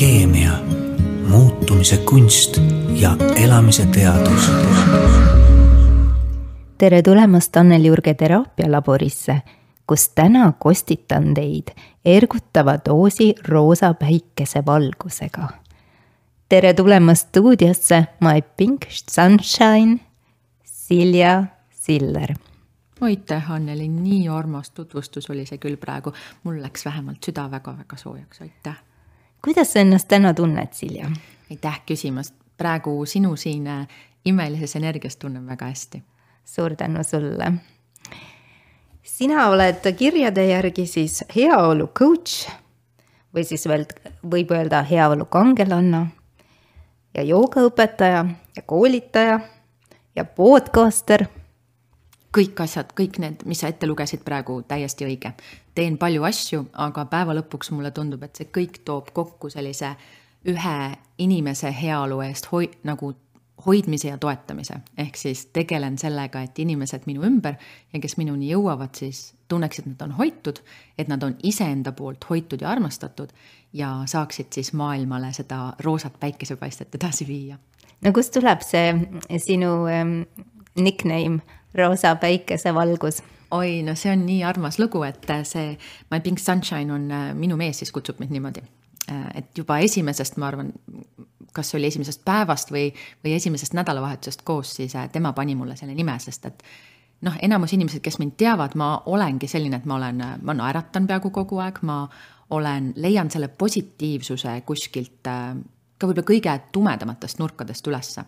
keemia, muutumise kunst ja elamise teadus. tere tulemast Anneli Jurge teraapialaborisse, kus täna kostitan teid ergutava doosi roosa päikesevalgusega. tere tulemast stuudiosse, my pink sunshine, Silja Siller aitäh, Anneli, nii armas tutvustus oli see küll praegu. mul läks vähemalt süda väga-väga soojaks, aitäh. Kuidas sa ennast täna tunned, Silja? aitäh küsimast, praegu sinu siin äh, imelises energias tunnen väga hästi. suur tänu sulle. sina oled kirjade järgi siis heaolu coach või siis veel võib öelda heaolu kangelanna ja joogaõpetaja ja koolitaja ja podcaster kõik asjad, kõik need, mis sa ette lugesid praegu, täiesti õige. teen palju asju, aga päeva lõpuks mulle tundub, et see kõik toob kokku sellise ühe inimese heaolu eest hoi-, nagu hoidmise ja toetamise. ehk siis tegelen sellega, et inimesed minu ümber ja kes minuni jõuavad, siis tunneksid, et nad on hoitud, et nad on iseenda poolt hoitud ja armastatud ja saaksid siis maailmale seda roosat päikesepaistet edasi viia. no kust tuleb see sinu ähm, nickname roosa päikesevalgus. oi, no see on nii armas lugu, et see My Pink Sunshine on, äh, minu mees siis kutsub mind niimoodi. Äh, et juba esimesest, ma arvan, kas oli esimesest päevast või, või esimesest nädalavahetusest koos, siis äh, tema pani mulle selle nime, sest et noh, enamus inimesed, kes mind teavad, ma olengi selline, et ma olen, ma naeratan peaaegu kogu aeg, ma olen, leian selle positiivsuse kuskilt ka võib-olla kõige tumedamatest nurkadest ülesse.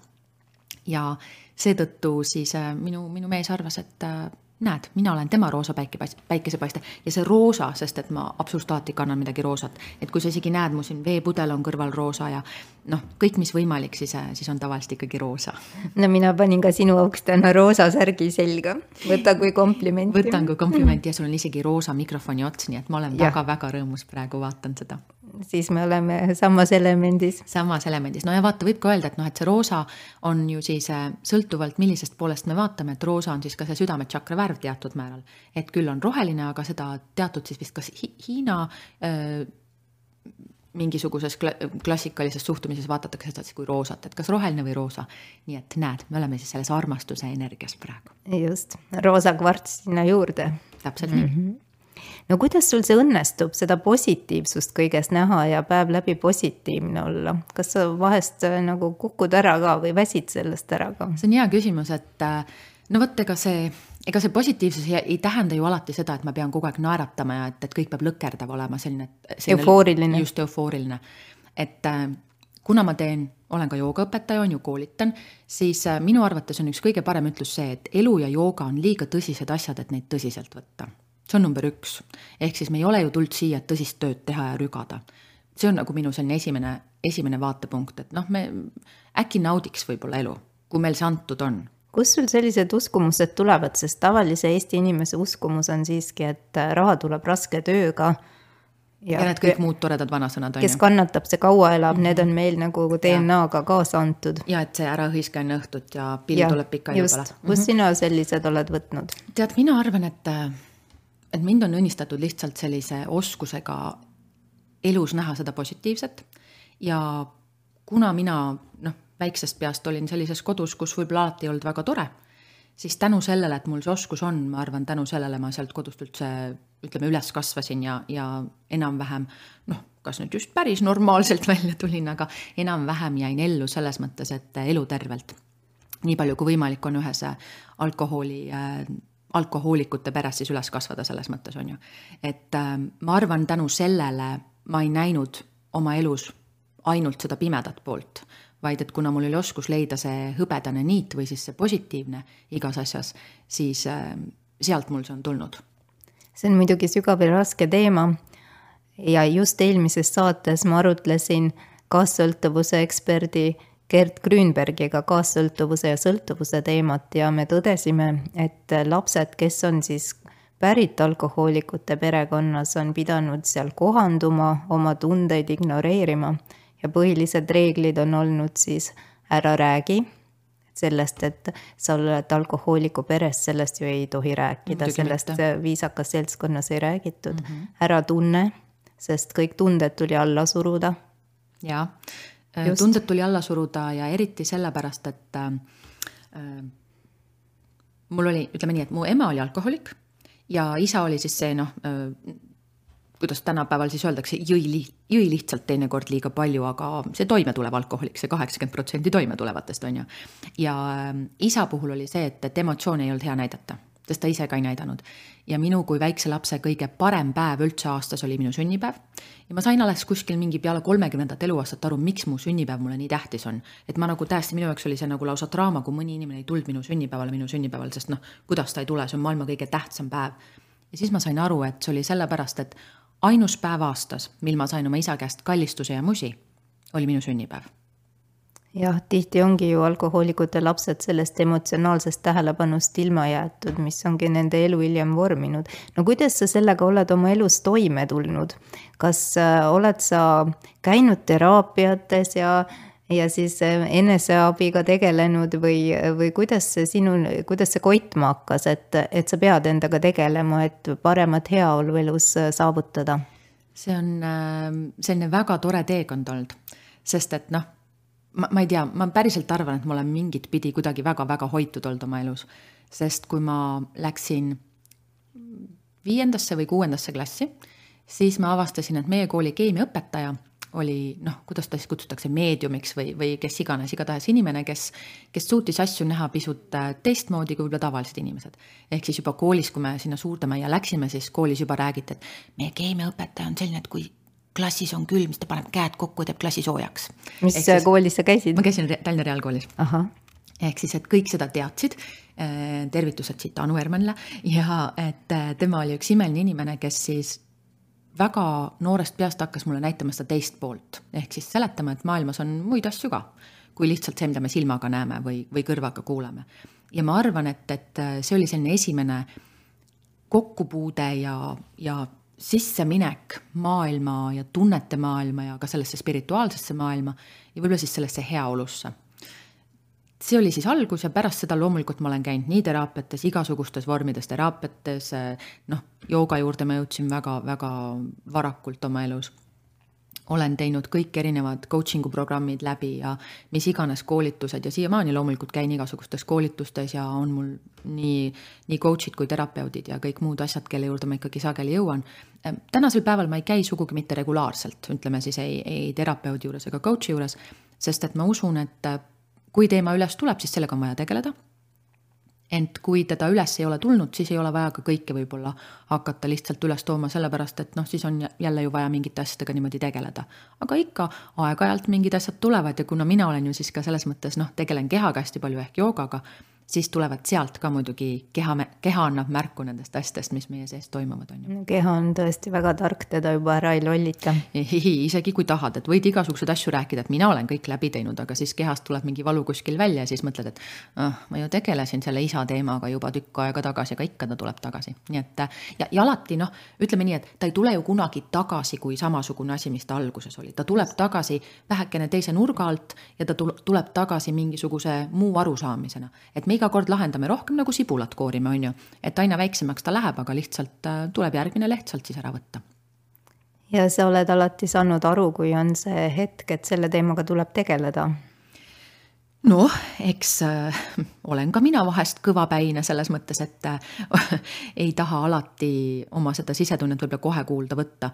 ja seetõttu siis äh, minu, minu mees arvas, et äh, näed, mina olen tema roosa päikepaiste, päikesepaiste ja see roosa, sest et ma absoluutaati kannan midagi roosat. et kui sa isegi näed, mu siin veepudel on kõrval roosa ja noh, kõik, mis võimalik, siis, äh, siis on tavaliselt ikkagi roosa. no mina panin ka sinu auks täna roosa särgi selga, võta kui komplimenti. võtan kui komplimenti ja sul on isegi roosa mikrofoni ots, nii et ma olen väga-väga rõõmus praegu vaatan seda siis me oleme samas elemendis. samas elemendis, no ja vaata, võib ka öelda, et noh, et see roosa on ju siis äh, sõltuvalt, millisest poolest me vaatame, et roosa on siis ka see südametšakra värv teatud määral. et küll on roheline, aga seda teatud siis vist kas hi Hiina öö, äh, mingisuguses klassikalises suhtumises vaadatakse seda siis kui roosat, et kas roheline või roosa. nii et näed, me oleme siis selles armastuse energias praegu. just, roosa kvarts sinna juurde. täpselt nii mm. -hmm no kuidas sul see õnnestub, seda positiivsust kõiges näha ja päev läbi positiivne olla? kas sa vahest äh, nagu kukud ära ka või väsid sellest ära ka? see on hea küsimus, et äh, no vot, ega see, ega see positiivsus ei, ei tähenda ju alati seda, et ma pean kogu aeg naeratama ja et, et kõik peab lõkerdav olema, selline, selline. eufooriline. just, eufooriline. et äh, kuna ma teen, olen ka joogaõpetaja, on ju, koolitan, siis minu arvates on üks kõige parem ütlus see, et elu ja jooga on liiga tõsised asjad, et neid tõsiselt võtta see on number üks. ehk siis me ei ole ju tulnud siia, et tõsist tööd teha ja rügada. see on nagu minu selline esimene, esimene vaatepunkt, et noh, me äkki naudiks võib-olla elu, kui meil see antud on kust sul sellised uskumused tulevad, sest tavalise Eesti inimese uskumus on siiski, et raha tuleb raske tööga. ja, ja need kõik muud toredad vanasõnad on ju. kes kannatab, see kaua elab mm, -hmm. need on meil nagu DNA-ga kaasa antud. ja et see ära hõiska enne õhtut ja pill tuleb pikali peale. kust mm -hmm. sina sellised oled võtnud? tead, mina arvan, et et mind on õnnistatud lihtsalt sellise oskusega elus näha seda positiivset ja kuna mina noh, väiksest peast olin sellises kodus, kus võib-olla alati ei olnud väga tore, siis tänu sellele, et mul see oskus on, ma arvan, tänu sellele ma sealt kodust üldse ütleme, üles kasvasin ja, ja enam-vähem noh, kas nüüd just päris normaalselt välja tulin, aga enam-vähem jäin ellu selles mõttes, et elutervelt. nii palju kui võimalik on ühes alkoholi äh, alkohoolikute peres siis üles kasvada selles mõttes, on ju. et äh, ma arvan, tänu sellele ma ei näinud oma elus ainult seda pimedat poolt, vaid et kuna mul oli oskus leida see hõbedane niit või siis see positiivne igas asjas, siis äh, sealt mul see on tulnud. see on muidugi sügav ja raske teema ja just eelmises saates ma arutlesin kaassõltuvuse eksperdi Gerd Grünbergiga kaassõltuvuse ja sõltuvuse teemat ja me tõdesime, et lapsed, kes on siis pärit alkohoolikute perekonnas, on pidanud seal kohanduma, oma tundeid ignoreerima ja põhilised reeglid on olnud siis ära räägi, sellest, et sa oled alkohooliku peres, sellest ju ei tohi rääkida, sellest viisakas seltskonnas ei räägitud mm. -hmm. ära tunne, sest kõik tunded tuli alla suruda jaa, tunded tuli alla suruda ja eriti sellepärast, et äh, mul oli, ütleme nii, et mu ema oli alkoholik ja isa oli siis see noh äh,, kuidas tänapäeval siis öeldakse, jõi li-, jõi lihtsalt teinekord liiga palju, aga see toimetulev alkoholik see, see kaheksakümmend protsenti toimetulevatest, on ju. ja äh, isa puhul oli see, et, et emotsioone ei olnud hea näidata, sest ta ise ka ei näidanud. Ja minu kui väikse lapse kõige parem päev üldse aastas oli minu sünnipäev. ja ma sain alles kuskil mingi peale kolmekümnendat eluaastat aru, miks mu sünnipäev mulle nii tähtis on. et ma nagu täiesti, minu jaoks oli see nagu lausa draama, kui mõni inimene ei tulnud minu sünnipäevale minu sünnipäeval, sest noh, kuidas ta ei tule, see on maailma kõige tähtsam päev. ja siis ma sain aru, et see oli sellepärast, et ainus päev aastas, mil ma sain oma isa käest kallistuse ja musi, oli minu sünnipäev. Jah, tihti ongi ju alkohoolikute lapsed sellest emotsionaalsest tähelepanust ilma jäetud, mis ongi nende elu hiljem vorminud. no kuidas sa sellega oled oma elus toime tulnud? kas äh, oled sa käinud teraapiates ja ja siis äh, eneseabiga tegelenud või, või kuidas see sinul, kuidas see koitma hakkas, et, et sa pead endaga tegelema, et paremat heaolu elus äh, saavutada? see on selline väga tore teekond olnud, sest et noh, ma, ma ei tea, ma päriselt arvan, et ma olen mingit pidi kuidagi väga-väga hoitud olnud oma elus, sest kui ma läksin viiendasse või kuuendasse klassi, siis ma avastasin, et meie kooli keemiaõpetaja oli noh, kuidas ta siis kutsutakse meediumiks või, või kes iganes, igatahes inimene, kes, kes suutis asju näha pisut äh, teistmoodi kui võib-olla tavalised inimesed. ehk siis juba koolis, kui me sinna suurde majja läksime, siis koolis juba räägiti, et meie keemiaõpetaja on selline, et kui klassis on külm, siis ta paneb käed kokku teeb klassi soojaks. mis ehk siis, koolis sa käisid? ma käisin Tallinna Reaalkoolis. ehk siis, et kõik seda teadsid, äh, tervitused siit Anu Ermanile ja et äh, tema oli üks imeline inimene, kes siis väga noorest peast hakkas mulle näitama seda teist poolt, ehk siis seletama, et maailmas on muid asju ka, kui lihtsalt see, mida me silmaga näeme või, või kõrvaga kuuleme. ja ma arvan, et, et see oli selline esimene kokkupuude ja, ja sisseminek maailma ja tunnete maailma ja ka sellesse spirituaalsesse maailma ja võib-olla siis sellesse heaolusse see oli siis algus ja pärast seda loomulikult ma olen käinud nii teraapiates, igasugustes vormides teraapiates, noh, jooga juurde ma jõudsin väga-väga varakult oma elus. Olen teinud kõik erinevad coaching'u programmid läbi ja mis iganes koolitused ja siiamaani loomulikult käin igasugustes koolitustes ja on mul nii, nii coach'id kui terapeudid ja kõik muud asjad, kelle juurde ma ikkagi sageli jõuan. tänasel päeval ma ei käi sugugi mitte regulaarselt, ütleme siis ei, ei terapeudi juures ega coach'i juures, sest et ma usun, et kui teema üles tuleb, siis sellega on vaja tegeleda. Ent kui teda üles ei ole tulnud, siis ei ole vaja ka kõike võib-olla hakata lihtsalt üles tooma, sellepärast et noh, siis on jälle ju vaja mingite asjadega niimoodi tegeleda. aga ikka aeg-ajalt mingid asjad tulevad ja kuna mina olen ju siis ka selles mõttes noh, tegelen kehaga hästi palju ehk joogaga siis tulevad sealt ka muidugi keha, keha annab märku nendest asjadest, mis meie sees toimuvad, on ju. keha on tõesti väga tark, teda juba ära ei lollita. isegi kui tahad, et võid igasuguseid asju rääkida, et mina olen kõik läbi teinud, aga siis kehast tuleb mingi valu kuskil välja ja siis mõtled, et ah, ma ju tegelesin selle isa teemaga juba tükk aega tagasi, aga ikka ta tuleb tagasi. nii et ja, ja alati noh, ütleme nii, et ta ei tule ju kunagi tagasi kui samasugune asi, mis ta alguses oli, ta tuleb tagasi vähekene teise nurga alt ja ta tuleb tagasi mingisuguse muu arusaamisena. et me iga kord lahendame rohkem nagu sibulat koorime, on ju. et aina väiksemaks ta läheb, aga lihtsalt äh, tuleb järgmine leht sealt siis ära võtta. ja sa oled alati saanud aru, kui on see hetk, et selle teemaga tuleb tegeleda noh, eks äh, olen ka mina vahest kõvapäine selles mõttes, et äh, ei taha alati oma seda sisetunnet võib-olla kohe kuulda võtta.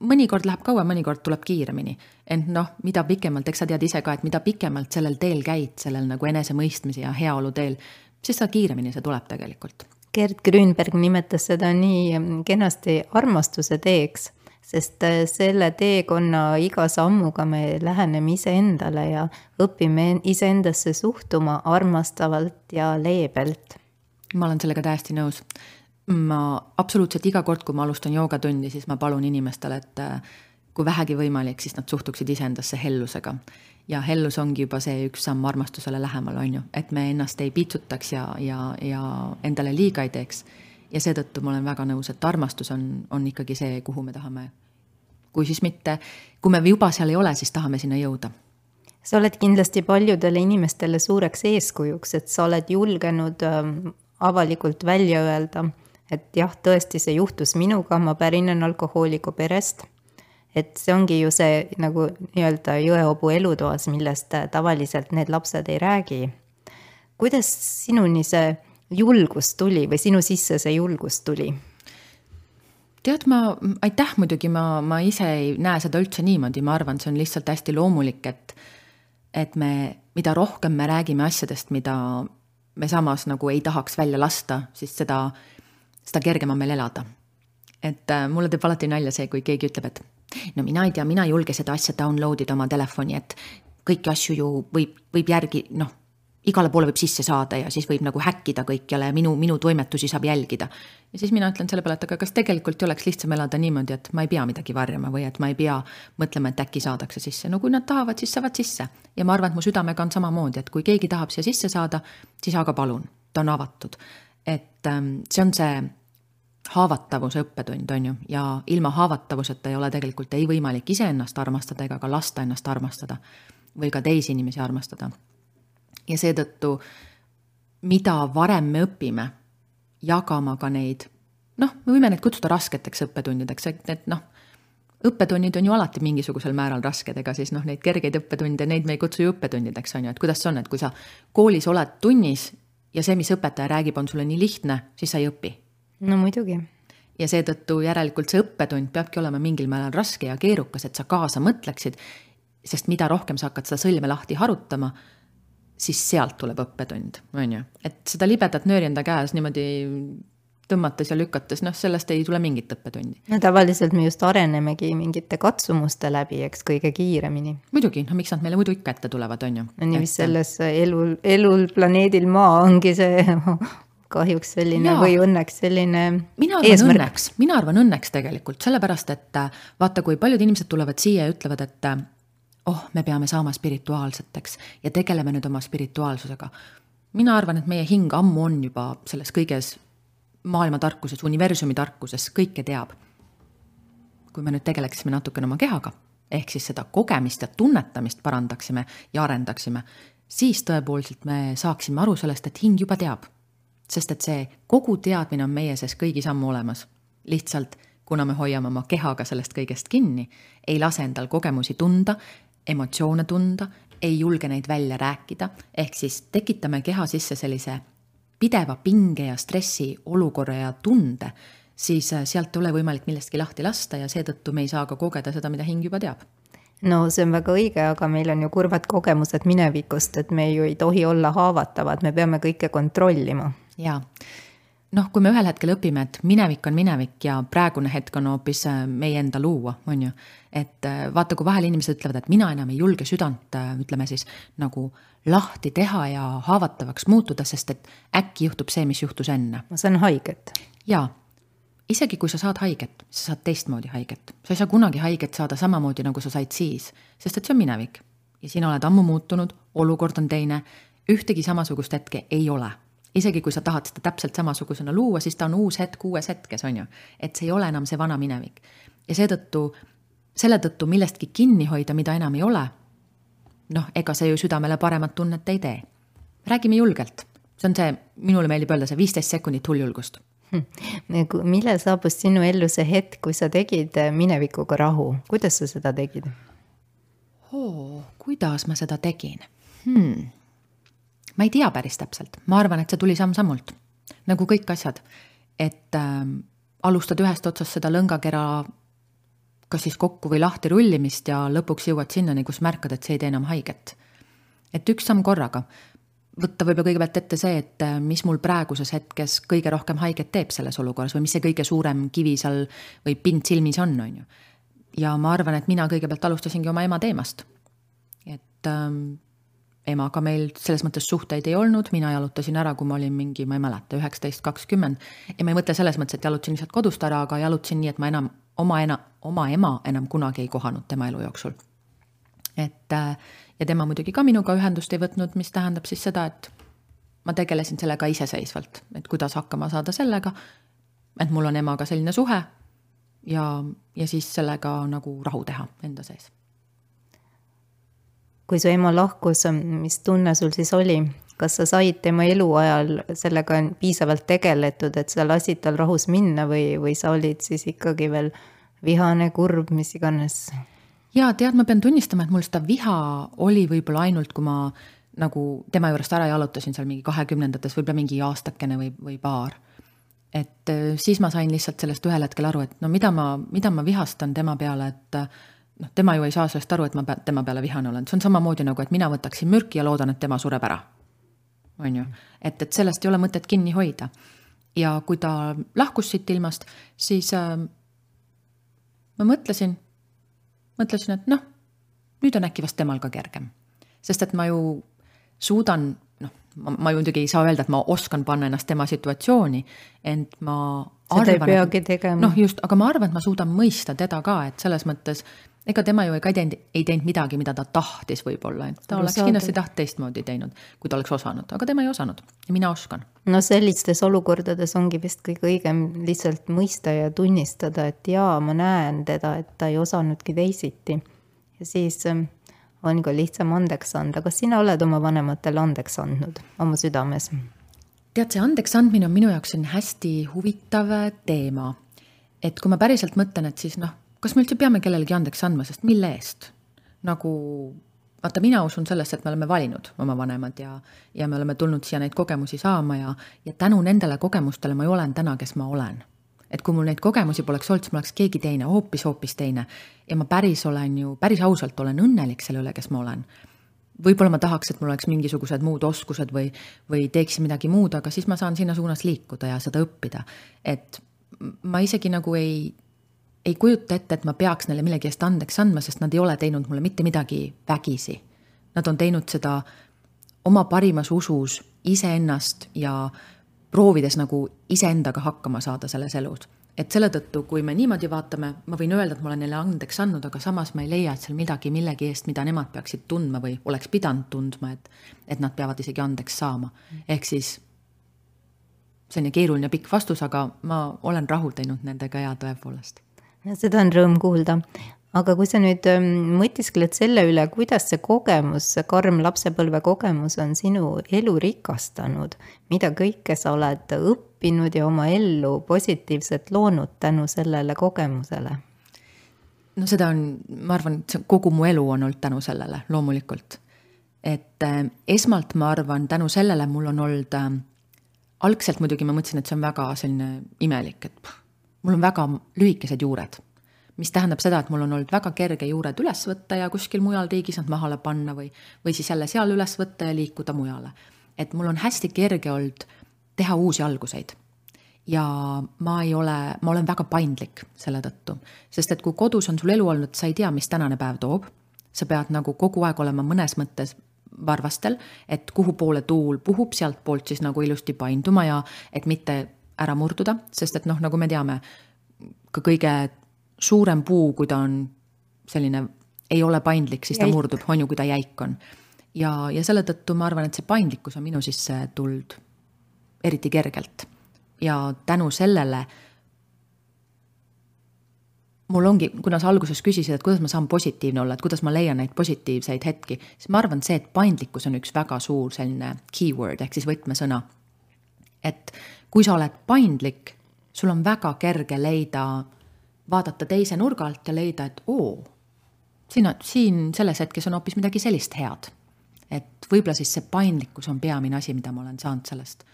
mõnikord läheb kauem, mõnikord tuleb kiiremini. ent noh, mida pikemalt, eks sa tead ise ka, et mida pikemalt sellel teel käid, sellel nagu enesemõistmise ja heaolu teel, siis seda kiiremini see tuleb tegelikult. Gerd Grünberg nimetas seda nii kenasti armastuse teeks sest äh, selle teekonna iga sammuga me läheneme iseendale ja õpime iseendasse suhtuma armastavalt ja leebelt. ma olen sellega täiesti nõus. ma absoluutselt iga kord, kui ma alustan joogatundi, siis ma palun inimestele, et äh, kui vähegi võimalik, siis nad suhtuksid iseendasse hellusega. ja hellus ongi juba see üks samm armastusele lähemal, on ju, et me ennast ei piitsutaks ja, ja, ja endale liiga ei teeks ja seetõttu ma olen väga nõus, et armastus on, on ikkagi see, kuhu me tahame. kui siis mitte, kui me juba seal ei ole, siis tahame sinna jõuda. sa oled kindlasti paljudele inimestele suureks eeskujuks, et sa oled julgenud ähm, avalikult välja öelda, et jah, tõesti, see juhtus minuga, ma pärinen alkohooliku perest et see ongi ju see nagu nii-öelda jõehobu elutoas, millest tavaliselt need lapsed ei räägi. kuidas sinuni see julgus tuli või sinu sisse see julgus tuli? tead, ma, aitäh muidugi, ma, ma ise ei näe seda üldse niimoodi, ma arvan, see on lihtsalt hästi loomulik, et et me, mida rohkem me räägime asjadest, mida me samas nagu ei tahaks välja lasta, siis seda, seda kergem on meil elada. et äh, mulle teeb alati nalja see, kui keegi ütleb, et no mina ei tea, mina ei julge seda asja download ida oma telefoni, et kõiki asju ju võib, võib järgi, noh, igale poole võib sisse saada ja siis võib nagu häkkida kõikjale ja minu, minu toimetusi saab jälgida. ja siis mina ütlen selle peale, et aga kas tegelikult ei oleks lihtsam elada niimoodi, et ma ei pea midagi varjama või et ma ei pea mõtlema, et äkki saadakse sisse, no kui nad tahavad, siis saavad sisse. ja ma arvan, et mu südamega on samamoodi, et kui keegi tahab siia sisse saada, siis aga palun, ta on avatud. et ähm, see on see haavatavuse õppetund, on ju, ja ilma haavatavuseta ei ole tegelikult ei võimalik iseennast armastada ega ka lasta ennast armastada või ka teisi inimesi armastada ja seetõttu, mida varem me õpime jagama ka neid, noh, me võime neid kutsuda rasketeks õppetundideks, et need noh, õppetunnid on ju alati mingisugusel määral rasked, ega siis noh, neid kergeid õppetunde, neid me ei kutsu ju õppetundideks, on ju, et kuidas see on, et kui sa koolis oled tunnis ja see, mis õpetaja räägib, on sulle nii lihtne, siis sa ei õpi. no muidugi. ja seetõttu järelikult see õppetund peabki olema mingil määral raske ja keerukas, et sa kaasa mõtleksid, sest mida rohkem sa hakkad seda sõlme lahti harutama siis sealt tuleb õppetund, on ju. et seda libedat nööri enda käes niimoodi tõmmates ja lükates, noh, sellest ei tule mingit õppetundi. no tavaliselt me just arenemegi mingite katsumuste läbi, eks, kõige kiiremini. muidugi, no miks nad meile muidu ikka ette tulevad, on ju. no nii, mis selles elul, elul planeedil Maa ongi see kahjuks selline Jaa. või õnneks selline mina arvan eesmärk. õnneks, mina arvan õnneks tegelikult, sellepärast et vaata, kui paljud inimesed tulevad siia ja ütlevad, et oh, me peame saama spirituaalseteks ja tegeleme nüüd oma spirituaalsusega. mina arvan, et meie hing ammu on juba selles kõiges maailma tarkuses, universumi tarkuses, kõike teab. kui me nüüd tegeleksime natukene oma kehaga, ehk siis seda kogemist ja tunnetamist parandaksime ja arendaksime, siis tõepoolselt me saaksime aru sellest, et hing juba teab. sest et see kogu teadmine on meie sees kõigis ammu olemas. lihtsalt kuna me hoiame oma kehaga sellest kõigest kinni, ei lase endal kogemusi tunda emotsioone tunda, ei julge neid välja rääkida, ehk siis tekitame keha sisse sellise pideva pinge ja stressi olukorra ja tunde, siis äh, sealt ei ole võimalik millestki lahti lasta ja seetõttu me ei saa ka kogeda seda, mida hing juba teab. No see on väga õige, aga meil on ju kurvad kogemused minevikust, et me ju ei tohi olla haavatavad, me peame kõike kontrollima. jaa noh, kui me ühel hetkel õpime, et minevik on minevik ja praegune hetk on hoopis äh, meie enda luua, on ju. et äh, vaata, kui vahel inimesed ütlevad, et mina enam ei julge südant, äh, ütleme siis nagu lahti teha ja haavatavaks muutuda, sest et äkki juhtub see, mis juhtus enne. ma saan haiget. jaa, isegi kui sa saad haiget, sa saad teistmoodi haiget. sa ei saa kunagi haiget saada samamoodi, nagu sa said siis, sest et see on minevik. ja sina oled ammu muutunud, olukord on teine, ühtegi samasugust hetke ei ole isegi kui sa tahad seda täpselt samasugusena luua, siis ta on uus hetk uues hetkes, on ju. et see ei ole enam see vana minevik. ja seetõttu, selle tõttu millestki kinni hoida, mida enam ei ole, noh, ega see ju südamele paremat tunnet ei tee. räägime julgelt, see on see, minule meeldib öelda see viisteist sekundit hulljulgust hm. Nagu, millal saabus sinu ellu see hetk, kui sa tegid äh, minevikuga rahu, kuidas sa seda tegid oh,? kuidas ma seda tegin hmm.? Ma ei tea päris täpselt, ma arvan, et see tuli samm-sammult, nagu kõik asjad. et äh, alustad ühest otsast seda lõngakera kas siis kokku või lahti rullimist ja lõpuks jõuad sinnani, kus märkad, et see ei tee enam haiget. et üks samm korraga. võtta võib-olla kõigepealt ette see, et äh, mis mul praeguses hetkes kõige rohkem haiget teeb selles olukorras või mis see kõige suurem kivi seal või pind silmis on, on ju. ja ma arvan, et mina kõigepealt alustasingi oma ema teemast. et ähm, emaga meil selles mõttes suhteid ei olnud, mina jalutasin ära, kui ma olin mingi, ma ei mäleta, üheksateist, kakskümmend. ja ma ei mõtle selles mõttes, et jalutasin lihtsalt kodust ära, aga jalutasin nii, et ma enam oma ena-, oma ema enam kunagi ei kohanud tema elu jooksul. et äh, ja tema muidugi ka minuga ühendust ei võtnud, mis tähendab siis seda, et ma tegelesin sellega iseseisvalt, et kuidas hakkama saada sellega, et mul on emaga selline suhe ja, ja siis sellega nagu rahu teha enda sees kui su ema lahkus, mis tunne sul siis oli? kas sa said tema eluajal sellega piisavalt tegeletud, et sa lasid tal rahus minna või, või sa olid siis ikkagi veel vihane, kurb, mis iganes. ja tead, ma pean tunnistama, et mul seda viha oli võib-olla ainult, kui ma nagu tema juurest ära jalutasin seal mingi kahekümnendates, võib-olla mingi aastakene või, või paar. et äh, siis ma sain lihtsalt sellest ühel hetkel aru, et no mida ma, mida ma vihastan tema peale, et noh, tema ju ei saa sellest aru, et ma tema peale vihane olen, see on samamoodi nagu, et mina võtaksin mürki ja loodan, et tema sureb ära. on ju, et, et sellest ei ole mõtet kinni hoida. ja kui ta lahkus siit ilmast, siis äh, ma mõtlesin, mõtlesin, et noh, nüüd on äkki vast temal ka kergem. sest et ma ju suudan, noh, ma, ma muidugi ei saa öelda, et ma oskan panna ennast tema situatsiooni, ent ma seda arvan, ei peagi tegema. noh, just, aga ma arvan, et ma suudan mõista teda ka, et selles mõttes ega tema ju ka ei teinud, ei teinud midagi, mida ta tahtis võib-olla, et ta Aru oleks kindlasti taht teistmoodi teinud, kui ta oleks osanud, aga tema ei osanud ja mina oskan. no sellistes olukordades ongi vist kõige õigem lihtsalt mõista ja tunnistada, et jaa, ma näen teda, et ta ei osanudki teisiti. ja siis ähm, on ka lihtsam andeks anda, kas sina oled oma vanematele andeks andnud oma südames? tead, see andeks andmine on minu jaoks selline hästi huvitav teema. et kui ma päriselt mõtlen, et siis noh kas me üldse peame kellelegi andeks andma, sest mille eest? nagu vaata, mina usun sellesse, et me oleme valinud oma vanemad ja, ja me oleme tulnud siia neid kogemusi saama ja, ja tänu nendele kogemustele ma ju olen täna, kes ma olen. et kui mul neid kogemusi poleks olnud, siis ma oleks keegi teine, hoopis, hoopis teine. ja ma päris olen ju, päris ausalt olen õnnelik selle üle, kes ma olen. võib-olla ma tahaks, et mul oleks mingisugused muud oskused või, või teeksin midagi muud, aga siis ma saan sinna suunas liikuda ja seda õppida. et ma isegi nagu ei ei kujuta ette, et ma peaks neile millegi eest andeks andma, sest nad ei ole teinud mulle mitte midagi vägisi. Nad on teinud seda oma parimas usus iseennast ja proovides nagu iseendaga hakkama saada selles elus. et selle tõttu, kui me niimoodi vaatame, ma võin öelda, et ma olen neile andeks andnud, aga samas ma ei leia, et seal midagi millegi eest, mida nemad peaksid tundma või oleks pidanud tundma, et, et nad peavad isegi andeks saama. ehk siis selline keeruline pikk vastus, aga ma olen rahul teinud nendega ja tõepoolest seda on rõõm kuulda. aga kui sa nüüd ähm, mõtiskled selle üle, kuidas see kogemus, see karm lapsepõlve kogemus on sinu elu rikastanud, mida kõike sa oled õppinud ja oma ellu positiivselt loonud tänu sellele kogemusele? no seda on, ma arvan, et see kogu mu elu on olnud tänu sellele, loomulikult. et äh, esmalt ma arvan, tänu sellele mul on olnud äh, algselt muidugi ma mõtlesin, et see on väga selline imelik, et mul on väga lühikesed juured, mis tähendab seda, et mul on olnud väga kerge juured üles võtta ja kuskil mujal riigis nad mahale panna või, või siis jälle seal üles võtta ja liikuda mujale. et mul on hästi kerge olnud teha uusi alguseid. ja ma ei ole, ma olen väga paindlik selle tõttu, sest et kui kodus on sul elu olnud, sa ei tea, mis tänane päev toob, sa pead nagu kogu aeg olema mõnes mõttes varvastel, et kuhu poole tuul puhub, sealtpoolt siis nagu ilusti painduma ja et mitte ära murduda, sest et noh, nagu me teame, ka kõige suurem puu, kui ta on selline, ei ole paindlik, siis ta jäik. murdub, on ju, kui ta jäik on. ja, ja selle tõttu ma arvan, et see paindlikkus on minu sisse tulnud eriti kergelt. ja tänu sellele mul ongi, kuna sa alguses küsisid, et kuidas ma saan positiivne olla, et kuidas ma leian neid positiivseid hetki, siis ma arvan, see, et paindlikkus on üks väga suur selline keyword ehk siis võtmesõna. et kui sa oled paindlik, sul on väga kerge leida, vaadata teise nurga alt ja leida, et oo, siin on, siin selles hetkes on hoopis midagi sellist head. et võib-olla siis see paindlikkus on peamine asi, mida ma olen saanud sellest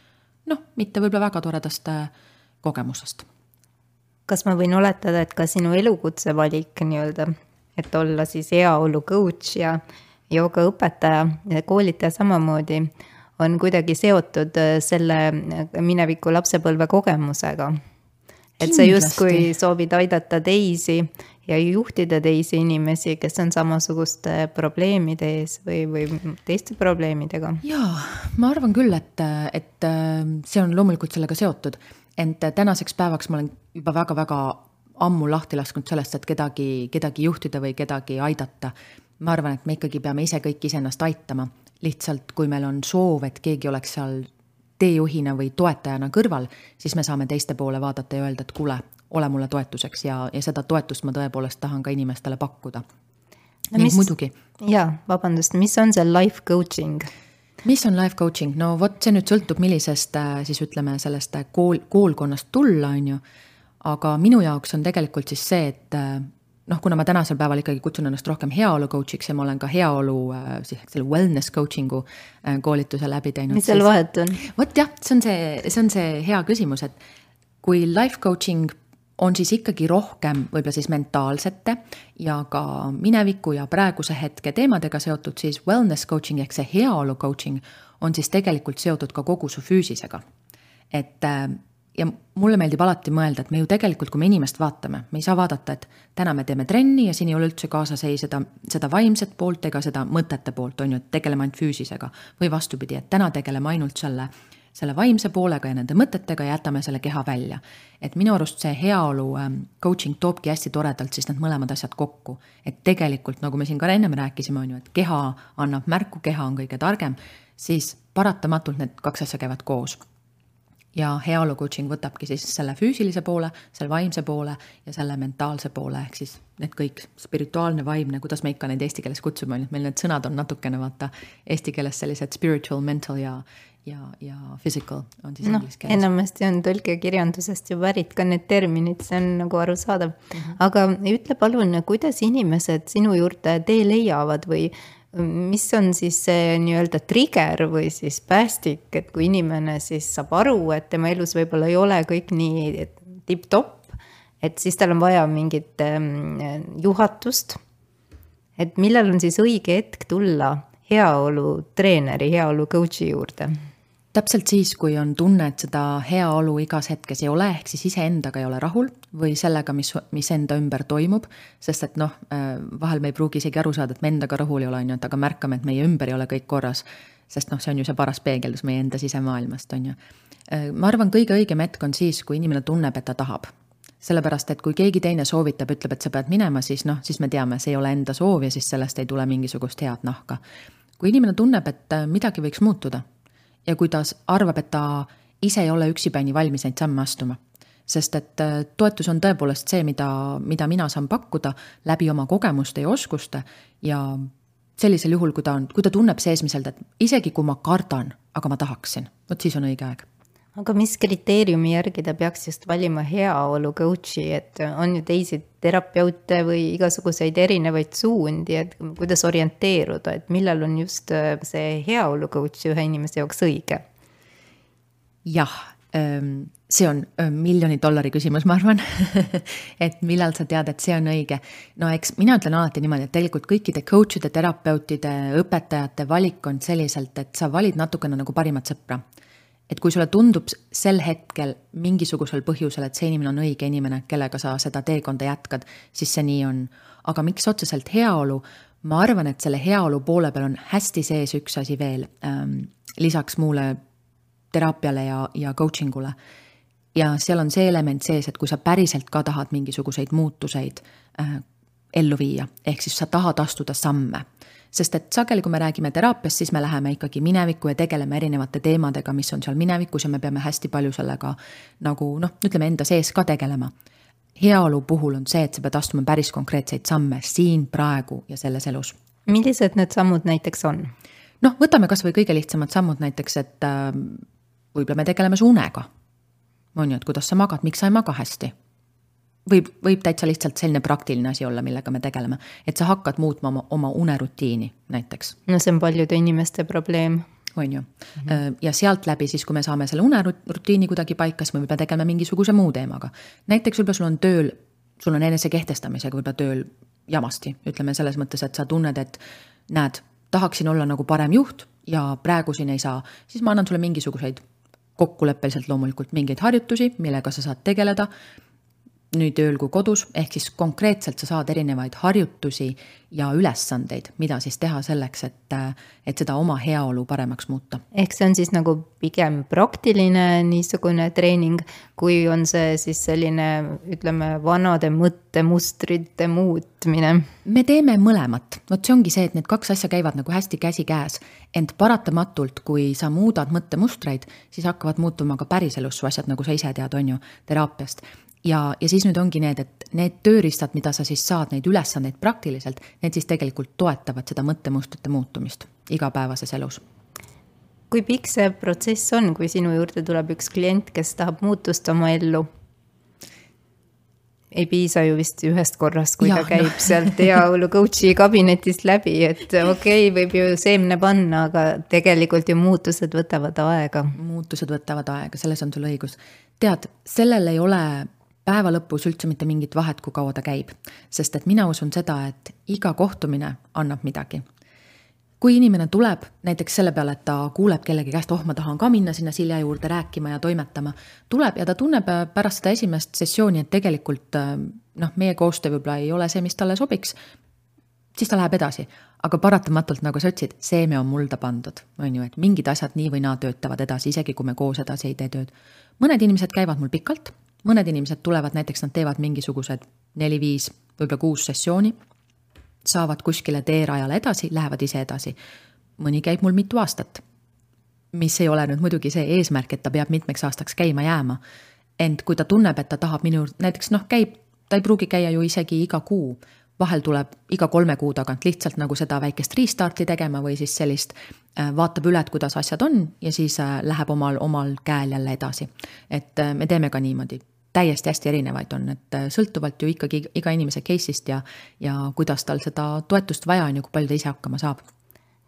noh, mitte võib-olla väga toredast äh, kogemusest. kas ma võin oletada, et ka sinu elukutse valik nii-öelda, et olla siis heaolu coach ja joogaõpetaja ja koolitaja samamoodi on kuidagi seotud äh, selle äh, mineviku lapsepõlve kogemusega. et sa justkui soovid aidata teisi ja juhtida teisi inimesi, kes on samasuguste probleemide ees või, või teiste probleemidega. jaa, ma arvan küll, et, et äh, see on loomulikult sellega seotud, ent tänaseks päevaks ma olen juba väga-väga ammu lahti lasknud sellest, et kedagi, kedagi juhtida või kedagi aidata. ma arvan, et me ikkagi peame ise kõik iseennast aitama lihtsalt kui meil on soov, et keegi oleks seal teejuhina või toetajana kõrval, siis me saame teiste poole vaadata ja öelda, et kuule, ole mulle toetuseks ja, ja seda toetust ma tõepoolest tahan ka inimestele pakkuda ning mis, muidugi. jaa, vabandust, mis on see life coaching? mis on life coaching, no vot, see nüüd sõltub, millisest äh, siis ütleme sellest äh, kool, koolkonnast tulla, on ju. aga minu jaoks on tegelikult siis see, et äh, noh, kuna ma tänasel päeval ikkagi kutsun ennast rohkem heaolu coach'iks ja ma olen ka heaolu äh, siis selle wellness coaching'u äh, koolituse läbi teinud. mis seal siis... vahet on? vot jah, see on see, see on see hea küsimus, et kui life coaching on siis ikkagi rohkem võib-olla siis mentaalsete ja ka mineviku ja praeguse hetke teemadega seotud, siis wellness coaching ehk see heaolu coaching on siis tegelikult seotud ka kogu su füüsisega. et äh, ja mulle meeldib alati mõelda, et me ju tegelikult, kui me inimest vaatame, me ei saa vaadata, et täna me teeme trenni ja siin ei ole üldse kaasas ei seda, seda vaimset poolt ega seda mõtete poolt, on ju, et tegeleme ainult füüsisega. või vastupidi, et täna tegeleme ainult selle, selle vaimse poolega ja nende mõtetega ja jätame selle keha välja. et minu arust see heaolu ähm, coaching toobki hästi toredalt siis need mõlemad asjad kokku. et tegelikult, nagu me siin ka ennem rääkisime, on ju, et keha annab märku, keha on kõige targem, siis paratamatult need kaks asja käivad koos ja heaolu coaching võtabki siis selle füüsilise poole, selle vaimse poole ja selle mentaalse poole, ehk siis need kõik, spirituaalne, vaimne, kuidas me ikka neid eesti keeles kutsume, on ju, et meil need sõnad on natukene vaata eesti keeles sellised spiritual, mental ja ja, ja physical on siis no, inglise keeles. enamasti on tõlkekirjandusest ju pärit ka need terminid, see on nagu arusaadav mm. -hmm. aga ütle palun, kuidas inimesed sinu juurde tee leiavad või mis on siis see nii-öelda trigger või siis päästik, et kui inimene siis saab aru, et tema elus võib-olla ei ole kõik nii tipp-topp, et siis tal on vaja mingit ähm, juhatust. et millal on siis õige hetk tulla heaolutreeneri, heaolu coach'i juurde täpselt siis, kui on tunne, et seda heaolu igas hetkes ei ole, ehk siis iseendaga ei ole rahul või sellega, mis, mis enda ümber toimub. sest et noh, äh, vahel me ei pruugi isegi aru saada, et me endaga rahul ei ole, on ju, et aga märkame, et meie ümber ei ole kõik korras. sest noh, see on ju see paras peegeldus meie enda sisemaailmast, on ju. Äh, ma arvan, kõige õigem hetk on siis, kui inimene tunneb, et ta tahab sellepärast, et kui keegi teine soovitab, ütleb, et sa pead minema, siis noh, siis me teame, see ei ole enda soov ja siis sellest ei tule mingisugust head nahka. kui inimene tunneb, et äh, midagi võiks muutuda ja kui ta arvab, et ta ise ei ole üksipäini valmis neid samme astuma. sest et äh, toetus on tõepoolest see, mida, mida mina saan pakkuda läbi oma kogemuste ja oskuste ja sellisel juhul, kui ta on, kui ta tunneb seesmiselt, et isegi kui ma kardan, aga ma tahaksin, vot siis on õige aeg aga mis kriteeriumi järgi ta peaks just valima heaolu coach'i, et on ju teisi terapeute või igasuguseid erinevaid suundi, et kuidas orienteeruda, et millal on just äh, see heaolu coach ühe inimese jaoks õige? jah, ähm, see on äh, miljoni dollari küsimus, ma arvan et millal sa tead, et see on õige. no eks mina ütlen alati niimoodi, et tegelikult kõikide coach'ide, terapeutide, õpetajate valik on selliselt, et sa valid natukene nagu parimat sõpra et kui sulle tundub sel hetkel mingisugusel põhjusel, et see inimene on õige inimene, kellega sa seda teekonda jätkad, siis see nii on. aga miks otseselt heaolu? ma arvan, et selle heaolu poole peal on hästi sees üks asi veel ähm,, lisaks muule teraapiale ja, ja coaching ule. ja seal on see element sees, et kui sa päriselt ka tahad mingisuguseid muutuseid äh, ellu viia, ehk siis sa tahad astuda samme sest et sageli, kui me räägime teraapiast, siis me läheme ikkagi minevikku ja tegeleme erinevate teemadega, mis on seal minevikus ja me peame hästi palju sellega nagu noh, ütleme enda sees ka tegelema. heaolu puhul on see, et sa pead astuma päris konkreetseid samme siin, praegu ja selles elus. millised need sammud näiteks on? noh, võtame kasvõi kõige lihtsamad sammud näiteks, et äh, võib-olla me tegeleme su unega. on ju, et kuidas sa magad, miks sa ei maga hästi võib, võib täitsa lihtsalt selline praktiline asi olla, millega me tegeleme, et sa hakkad muutma oma, oma unerutiini näiteks. no see on paljude inimeste probleem. on ju mm, -hmm. ja sealt läbi siis, kui me saame selle unerutiini kuidagi paika, siis me võib-olla tegeleme mingisuguse muu teemaga. näiteks võib-olla sul on tööl, sul on enesekehtestamisega võib-olla tööl jamasti, ütleme selles mõttes, et sa tunned, et näed, tahaksin olla nagu parem juht ja praegu siin ei saa, siis ma annan sulle mingisuguseid kokkuleppeliselt loomulikult mingeid harjutusi, millega sa saad tegeleda nii tööl kui kodus, ehk siis konkreetselt sa saad erinevaid harjutusi ja ülesandeid, mida siis teha selleks, et, et seda oma heaolu paremaks muuta. ehk see on siis nagu pigem praktiline niisugune treening, kui on see siis selline, ütleme, vanade mõttemustrite muutmine? me teeme mõlemat, vot see ongi see, et need kaks asja käivad nagu hästi käsikäes, ent paratamatult, kui sa muudad mõttemustreid, siis hakkavad muutuma ka päriselus su asjad, nagu sa ise tead, on ju, teraapiast ja, ja siis nüüd ongi need, et need tööriistad, mida sa siis saad, neid ülesandeid praktiliselt, need siis tegelikult toetavad seda mõttemustrite muutumist igapäevases elus. kui pikk see protsess on, kui sinu juurde tuleb üks klient, kes tahab muutust oma ellu? ei piisa ju vist ühest korrast, kui Ja, ta käib no. sealt heaolu coach'i kabinetist läbi, et okei okay,, võib ju seemne panna, aga tegelikult ju muutused võtavad aega. muutused võtavad aega, selles on sul õigus. tead, sellel ei ole päeva lõpus üldse mitte mingit vahet, kui kaua ta käib, sest et mina usun seda, et iga kohtumine annab midagi. kui inimene tuleb näiteks selle peale, et ta kuuleb kellegi käest, oh, ma tahan ka minna sinna Silja juurde rääkima ja toimetama, tuleb ja ta tunneb äh, pärast seda esimest sessiooni, et tegelikult äh, noh, meie koostöö võib-olla ei ole see, mis talle sobiks, siis ta läheb edasi. aga paratamatult, nagu sa ütlesid, seeme on mulda pandud, on ju, et mingid asjad nii või naa töötavad edasi, isegi kui me koos edasi ei tee tööd. mõned inimesed käivad mul pikalt, mõned inimesed tulevad, näiteks nad teevad mingisugused neli-viis, võib-olla kuus sessiooni, saavad kuskile teerajale edasi, lähevad ise edasi. mõni käib mul mitu aastat. mis ei ole nüüd muidugi see eesmärk, et ta peab mitmeks aastaks käima jääma. ent kui ta tunneb, et ta tahab minu näiteks noh, käib, ta ei pruugi käia ju isegi iga kuu, vahel tuleb iga kolme kuu tagant lihtsalt nagu seda väikest restart'i tegema või siis sellist, äh, vaatab üle, et kuidas asjad on ja siis äh, läheb omal, omal käel jälle edasi. et äh, me teeme ka niimoodi täiesti hästi erinevaid on, et äh, sõltuvalt ju ikkagi iga inimese case'ist ja, ja kuidas tal seda toetust vaja on ja kui palju ta ise hakkama saab.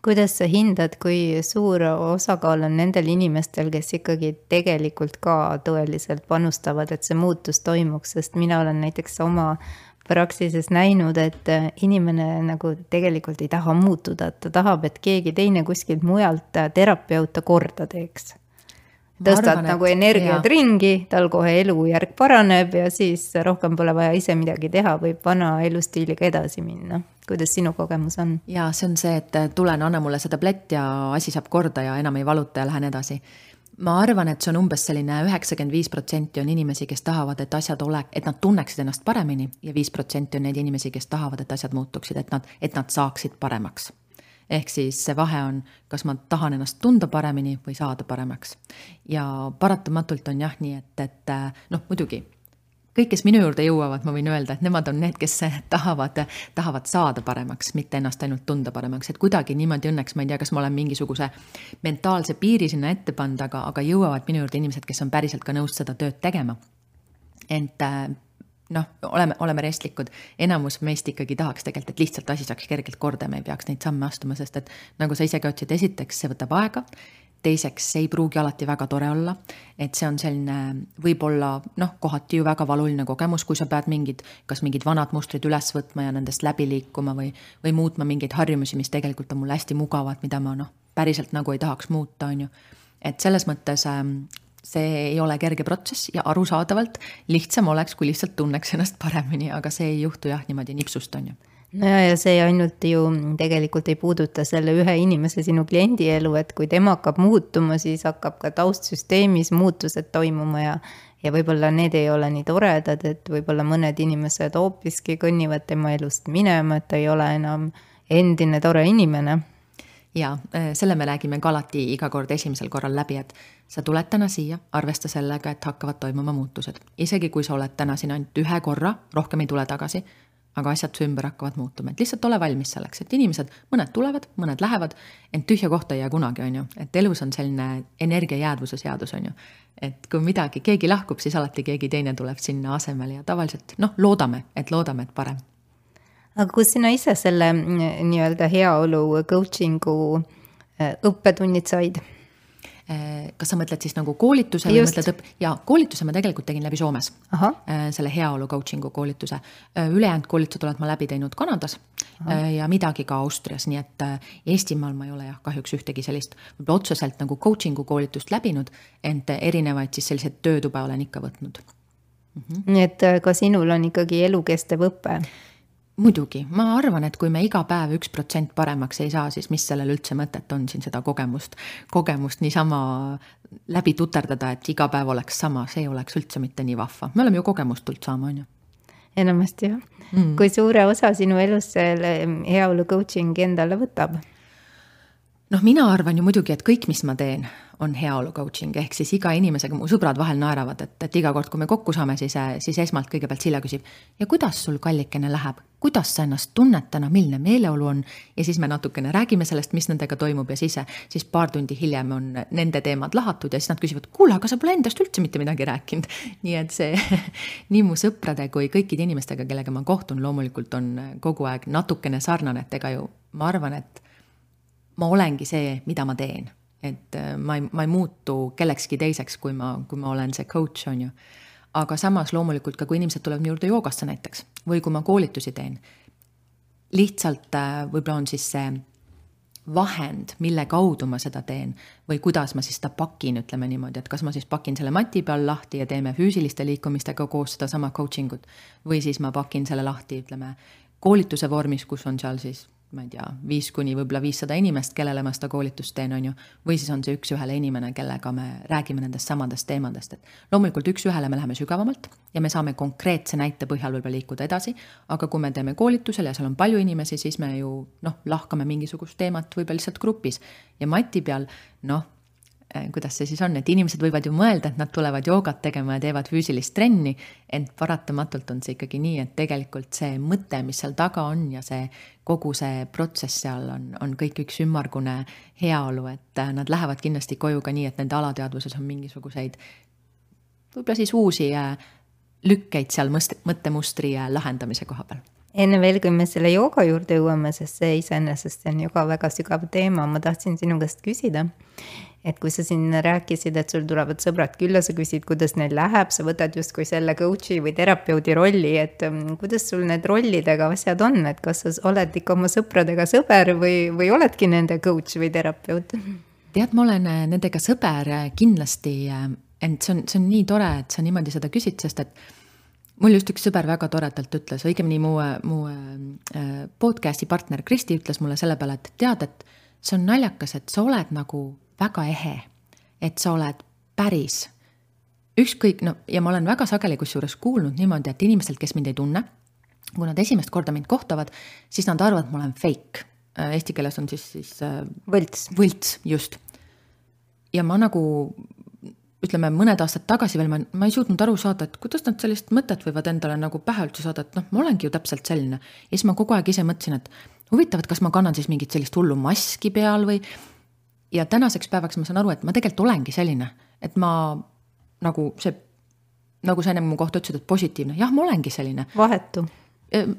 kuidas sa hindad, kui suur osakaal on nendel inimestel, kes ikkagi tegelikult ka tõeliselt panustavad, et see muutus toimuks, sest mina olen näiteks oma praksises näinud, et inimene nagu tegelikult ei taha muutuda, et ta tahab, et keegi teine kuskilt mujalt terapeut ta korda teeks tõstad arvan, nagu energiat jaa. ringi, tal kohe elujärg paraneb ja siis rohkem pole vaja ise midagi teha, võib vana elustiiliga edasi minna. kuidas sinu kogemus on? ja see on see, et tulen, anna mulle see tablett ja asi saab korda ja enam ei valuta ja lähen edasi. ma arvan, et see on umbes selline üheksakümmend viis protsenti on inimesi, kes tahavad, et asjad ole, et nad tunneksid ennast paremini ja viis protsenti on neid inimesi, kes tahavad, et asjad muutuksid, et nad, et nad saaksid paremaks. Ehk siis see vahe on, kas ma tahan ennast tunda paremini või saada paremaks. ja paratamatult on jah nii, et, et noh, muidugi kõik, kes minu juurde jõuavad, ma võin öelda, et nemad on need, kes tahavad, tahavad saada paremaks, mitte ennast ainult tunda paremaks, et kuidagi niimoodi õnneks, ma ei tea, kas ma olen mingisuguse mentaalse piiri sinna ette pannud, aga, aga jõuavad minu juurde inimesed, kes on päriselt ka nõus seda tööd tegema. ent äh, noh, oleme, oleme restlikud, enamus meist ikkagi tahaks tegelikult, et lihtsalt asi saaks kergelt korda, me ei peaks neid samme astuma, sest et nagu sa ise ka ütlesid, esiteks see võtab aega, teiseks see ei pruugi alati väga tore olla, et see on selline võib-olla noh, kohati ju väga valuline kogemus, kui sa pead mingid, kas mingid vanad mustrid üles võtma ja nendest läbi liikuma või, või muutma mingeid harjumusi, mis tegelikult on mulle hästi mugavad, mida ma noh, päriselt nagu ei tahaks muuta, on ju. et selles mõttes ähm, see ei ole kerge protsess ja arusaadavalt lihtsam oleks, kui lihtsalt tunneks ennast paremini, aga see ei juhtu jah, niimoodi nipsust, on ju no ja, ja see ainult ju tegelikult ei puuduta selle ühe inimese, sinu kliendi elu, et kui tema hakkab muutuma, siis hakkab ka taustsüsteemis muutused toimuma ja ja võib-olla need ei ole nii toredad, et võib-olla mõned inimesed hoopiski kõnnivad tema elust minema, et ta ei ole enam endine tore inimene. Ja äh, selle me räägime ka alati iga kord esimesel korral läbi, et sa tuled täna siia, arvesta sellega, et hakkavad toimuma muutused. isegi kui sa oled täna siin ainult ühe korra, rohkem ei tule tagasi, aga asjad su ümber hakkavad muutuma, et lihtsalt ole valmis selleks, et inimesed, mõned tulevad, mõned lähevad, ent tühja kohta ei jää kunagi, on ju, et elus on selline energia jäädvuse seadus, on ju. et kui midagi, keegi lahkub, siis alati keegi teine tuleb sinna asemele ja tavaliselt noh, loodame, et loodame, et parem aga kus sina ise selle mm, nii-öelda heaolu coaching'u äh, õppetunnid said? Eh, kas sa mõtled siis nagu koolituse või Just. mõtled õpp- ja koolituse ma tegelikult tegin läbi Soomes. ahah, selle heaolu coaching'u koolituse. ülejäänud koolitused olen ma läbi teinud Kanadas Aha. ja midagi ka Austrias, nii et äh, Eestimaal ma ei ole jah, kahjuks ühtegi sellist võib-olla otseselt nagu coaching'u koolitust läbinud, ent erinevaid siis selliseid töötube olen ikka võtnud. nii et äh, ka sinul on ikkagi elukestev õpe. Muidugi, ma arvan, et kui me iga päev üks protsent paremaks ei saa, siis mis sellel üldse mõtet on siin seda kogemust, kogemust niisama läbi tuterdada, et iga päev oleks sama, see ei oleks üldse mitte nii vahva, me oleme ju kogemust tulnud saama, on ju. enamasti jah. Mm.. kui suure osa sinu elust see heaolu coaching endale võtab? noh, mina arvan ju muidugi, et kõik, mis ma teen, on heaolu coaching, ehk siis iga inimesega, mu sõbrad vahel naeravad, et, et iga kord, kui me kokku saame, siis, siis esmalt kõigepealt Silja küsib, ja kuidas sul kallikene läheb, kuidas sa ennast tunned täna, milline meeleolu on. ja siis me natukene räägime sellest, mis nendega toimub ja siis, siis paar tundi hiljem on nende teemad lahatud ja siis nad küsivad, kuule, aga sa pole endast üldse mitte midagi rääkinud. nii et see nii mu sõprade kui kõikide inimestega, kellega ma kohtun, loomulikult on kogu aeg natukene sarnane, et ega ju ma arvan, et ma olengi see, mida ma teen. et ma ei, ma ei muutu kellekski teiseks, kui ma, kui ma olen see coach, on ju aga samas loomulikult ka, kui inimesed tulevad minu juurde joogasse näiteks või kui ma koolitusi teen, lihtsalt äh, võib-olla on siis see vahend, mille kaudu ma seda teen või kuidas ma siis seda pakin, ütleme niimoodi, et kas ma siis pakin selle mati peal lahti ja teeme füüsiliste liikumistega koos sedasama coaching ut või siis ma pakin selle lahti, ütleme, koolituse vormis, kus on seal siis ma ei tea, viis kuni võib-olla viissada inimest, kellele ma seda koolitust teen, on ju. või siis on see üks-ühele inimene, kellega me räägime nendest samadest teemadest, et loomulikult üks-ühele me läheme sügavamalt ja me saame konkreetse näite põhjal võib-olla liikuda edasi. aga kui me teeme koolitusel ja seal on palju inimesi, siis me ju noh, lahkame mingisugust teemat võib-olla lihtsalt grupis ja mati peal noh Äh, kuidas see siis on, et inimesed võivad ju mõelda, et nad tulevad joogat tegema ja teevad füüsilist trenni, ent paratamatult on see ikkagi nii, et tegelikult see mõte, mis seal taga on ja see kogu see protsess seal on, on kõik üks ümmargune heaolu, et äh, nad lähevad kindlasti koju ka nii, et nende alateadvuses on mingisuguseid võib-olla siis uusi äh, lükkeid seal mõst-, mõttemustri lahendamise koha peal. Enne veel, kui me selle jooga juurde jõuame, sest see iseenesest on ju ka väga sügav teema, ma tahtsin sinu käest küsida, et kui sa siin rääkisid, et sul tulevad sõbrad külla, sa küsid, kuidas neil läheb, sa võtad justkui selle coach'i või terapeudi rolli, et um, kuidas sul need rollidega asjad on, et kas sa oled ikka oma sõpradega sõber või, või oledki nende coach või terapeut? tead, ma olen äh, nendega sõber äh, kindlasti, äh, ent see on, see on nii tore, et sa niimoodi seda küsid, sest et mul just üks sõber väga toredalt ütles, õigemini mu, mu podcast'i partner Kristi ütles mulle selle peale, et tead, et see on naljakas, et sa oled nagu väga ehe, et sa oled päris. ükskõik, no ja ma olen väga sageli kusjuures kuulnud niimoodi, et inimestelt, kes mind ei tunne, kui nad esimest korda mind kohtavad, siis nad arvavad, et ma olen fake. Äh, eesti keeles on siis, siis äh, võlts. võlts, just. ja ma nagu ütleme, mõned aastad tagasi veel ma, ma ei suutnud aru saada, et kuidas nad sellist mõtet võivad endale nagu pähe üldse saada, et noh, ma olengi ju täpselt selline. ja siis ma kogu aeg ise mõtlesin, et huvitav, et kas ma kannan siis mingit sellist hullu maski peal või ja tänaseks päevaks ma saan aru, et ma tegelikult olengi selline, et ma nagu see, nagu sa ennem mu kohta ütlesid, et positiivne, jah, ma olengi selline. vahetu.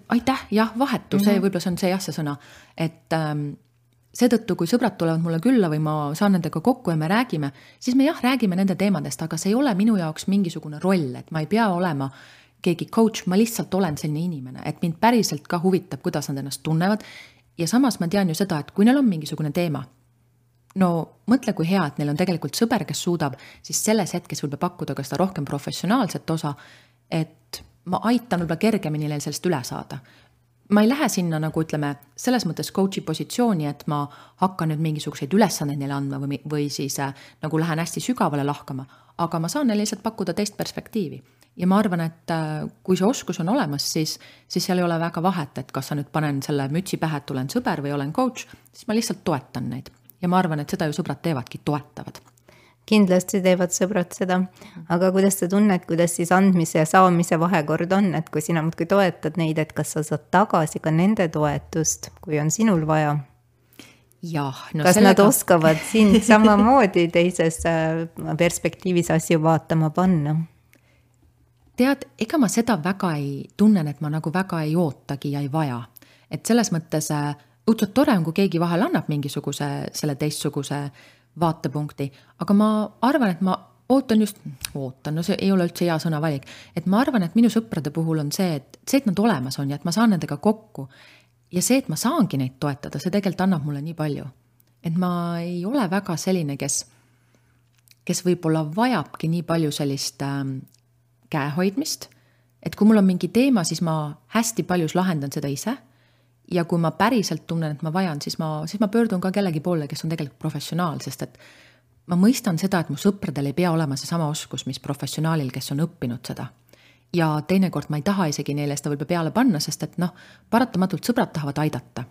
aitäh, jah, vahetu mm, -hmm. see mhm. võib-olla see on see jah, see sõna, et ähm, seetõttu, kui sõbrad tulevad mulle külla või ma saan nendega kokku ja me räägime, siis me jah, räägime nende teemadest, aga see ei ole minu jaoks mingisugune roll, et ma ei pea olema keegi coach, ma lihtsalt olen selline inimene, et mind päriselt ka huvitab, kuidas nad ennast tunnevad. ja samas ma tean ju seda, et kui neil on mingisugune teema no mõtle, kui hea, et neil on tegelikult sõber, kes suudab siis selles hetkes võib-olla pakkuda ka seda rohkem professionaalset osa, et ma aitan võib-olla kergemini neil sellest üle saada. ma ei lähe sinna nagu ütleme, selles mõttes coach'i positsiooni, et ma hakkan nüüd mingisuguseid ülesandeid neile andma või, või siis äh, nagu lähen hästi sügavale lahkama, aga ma saan neile lihtsalt pakkuda teist perspektiivi ja ma arvan, et äh, kui see oskus on olemas, siis, siis seal ei ole väga vahet, et kas sa nüüd panen selle mütsi pähe, et olen sõber või olen coach, siis ma lihtsalt toetan neid ja ma arvan, et seda ju sõbrad teevadki, toetavad kindlasti teevad sõbrad seda, aga kuidas sa tunned, kuidas siis andmise ja saamise vahekord on, et kui sina muudkui toetad neid, et kas sa saad tagasi ka nende toetust, kui on sinul vaja? jah no. kas sellega... nad oskavad sind samamoodi teises äh, perspektiivis asju vaatama panna? tead, ega ma seda väga ei, tunnen, et ma nagu väga ei ootagi ja ei vaja. et selles mõttes äh, õudselt tore on, kui keegi vahel annab mingisuguse selle teistsuguse vaatepunkti, aga ma arvan, et ma ootan just, ootan, no see ei ole üldse hea sõnavalik, et ma arvan, et minu sõprade puhul on see, et see, et nad olemas on ja et ma saan nendega kokku ja see, et ma saangi neid toetada, see tegelikult annab mulle nii palju. et ma ei ole väga selline, kes, kes võib-olla vajabki nii palju sellist äh, käehoidmist, et kui mul on mingi teema, siis ma hästi paljus lahendan seda ise ja kui ma päriselt tunnen, et ma vajan, siis ma, siis ma pöördun ka kellegi poole, kes on tegelikult professionaal, sest et ma mõistan seda, et mu sõpradel ei pea olema seesama oskus, mis professionaalil, kes on õppinud seda. ja teinekord ma ei taha isegi neile seda võib-olla peale panna, sest et noh, paratamatult sõbrad tahavad aidata.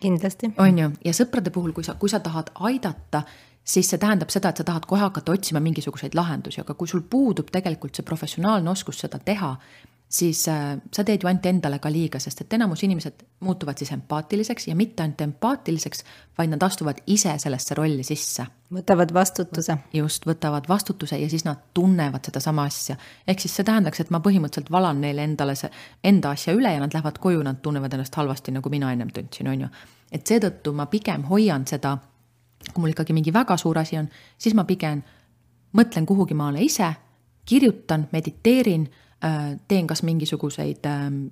kindlasti. on ju, ja sõprade puhul, kui sa, kui sa tahad aidata, siis see tähendab seda, et sa tahad kohe hakata otsima mingisuguseid lahendusi, aga kui sul puudub tegelikult see professionaalne oskus seda teha, siis äh, sa teed ju ainult endale ka liiga, sest et enamus inimesed muutuvad siis empaatiliseks ja mitte ainult empaatiliseks, vaid nad astuvad ise sellesse rolli sisse. võtavad vastutuse. just, võtavad vastutuse ja siis nad tunnevad sedasama asja. ehk siis see tähendaks, et ma põhimõtteliselt valan neile endale see, enda asja üle ja nad lähevad koju, nad tunnevad ennast halvasti, nagu mina ennem tundsin, on ju. et seetõttu ma pigem hoian seda, kui mul ikkagi mingi väga suur asi on, siis ma pigem mõtlen kuhugi maale ise, kirjutan, mediteerin teen kas mingisuguseid ähm,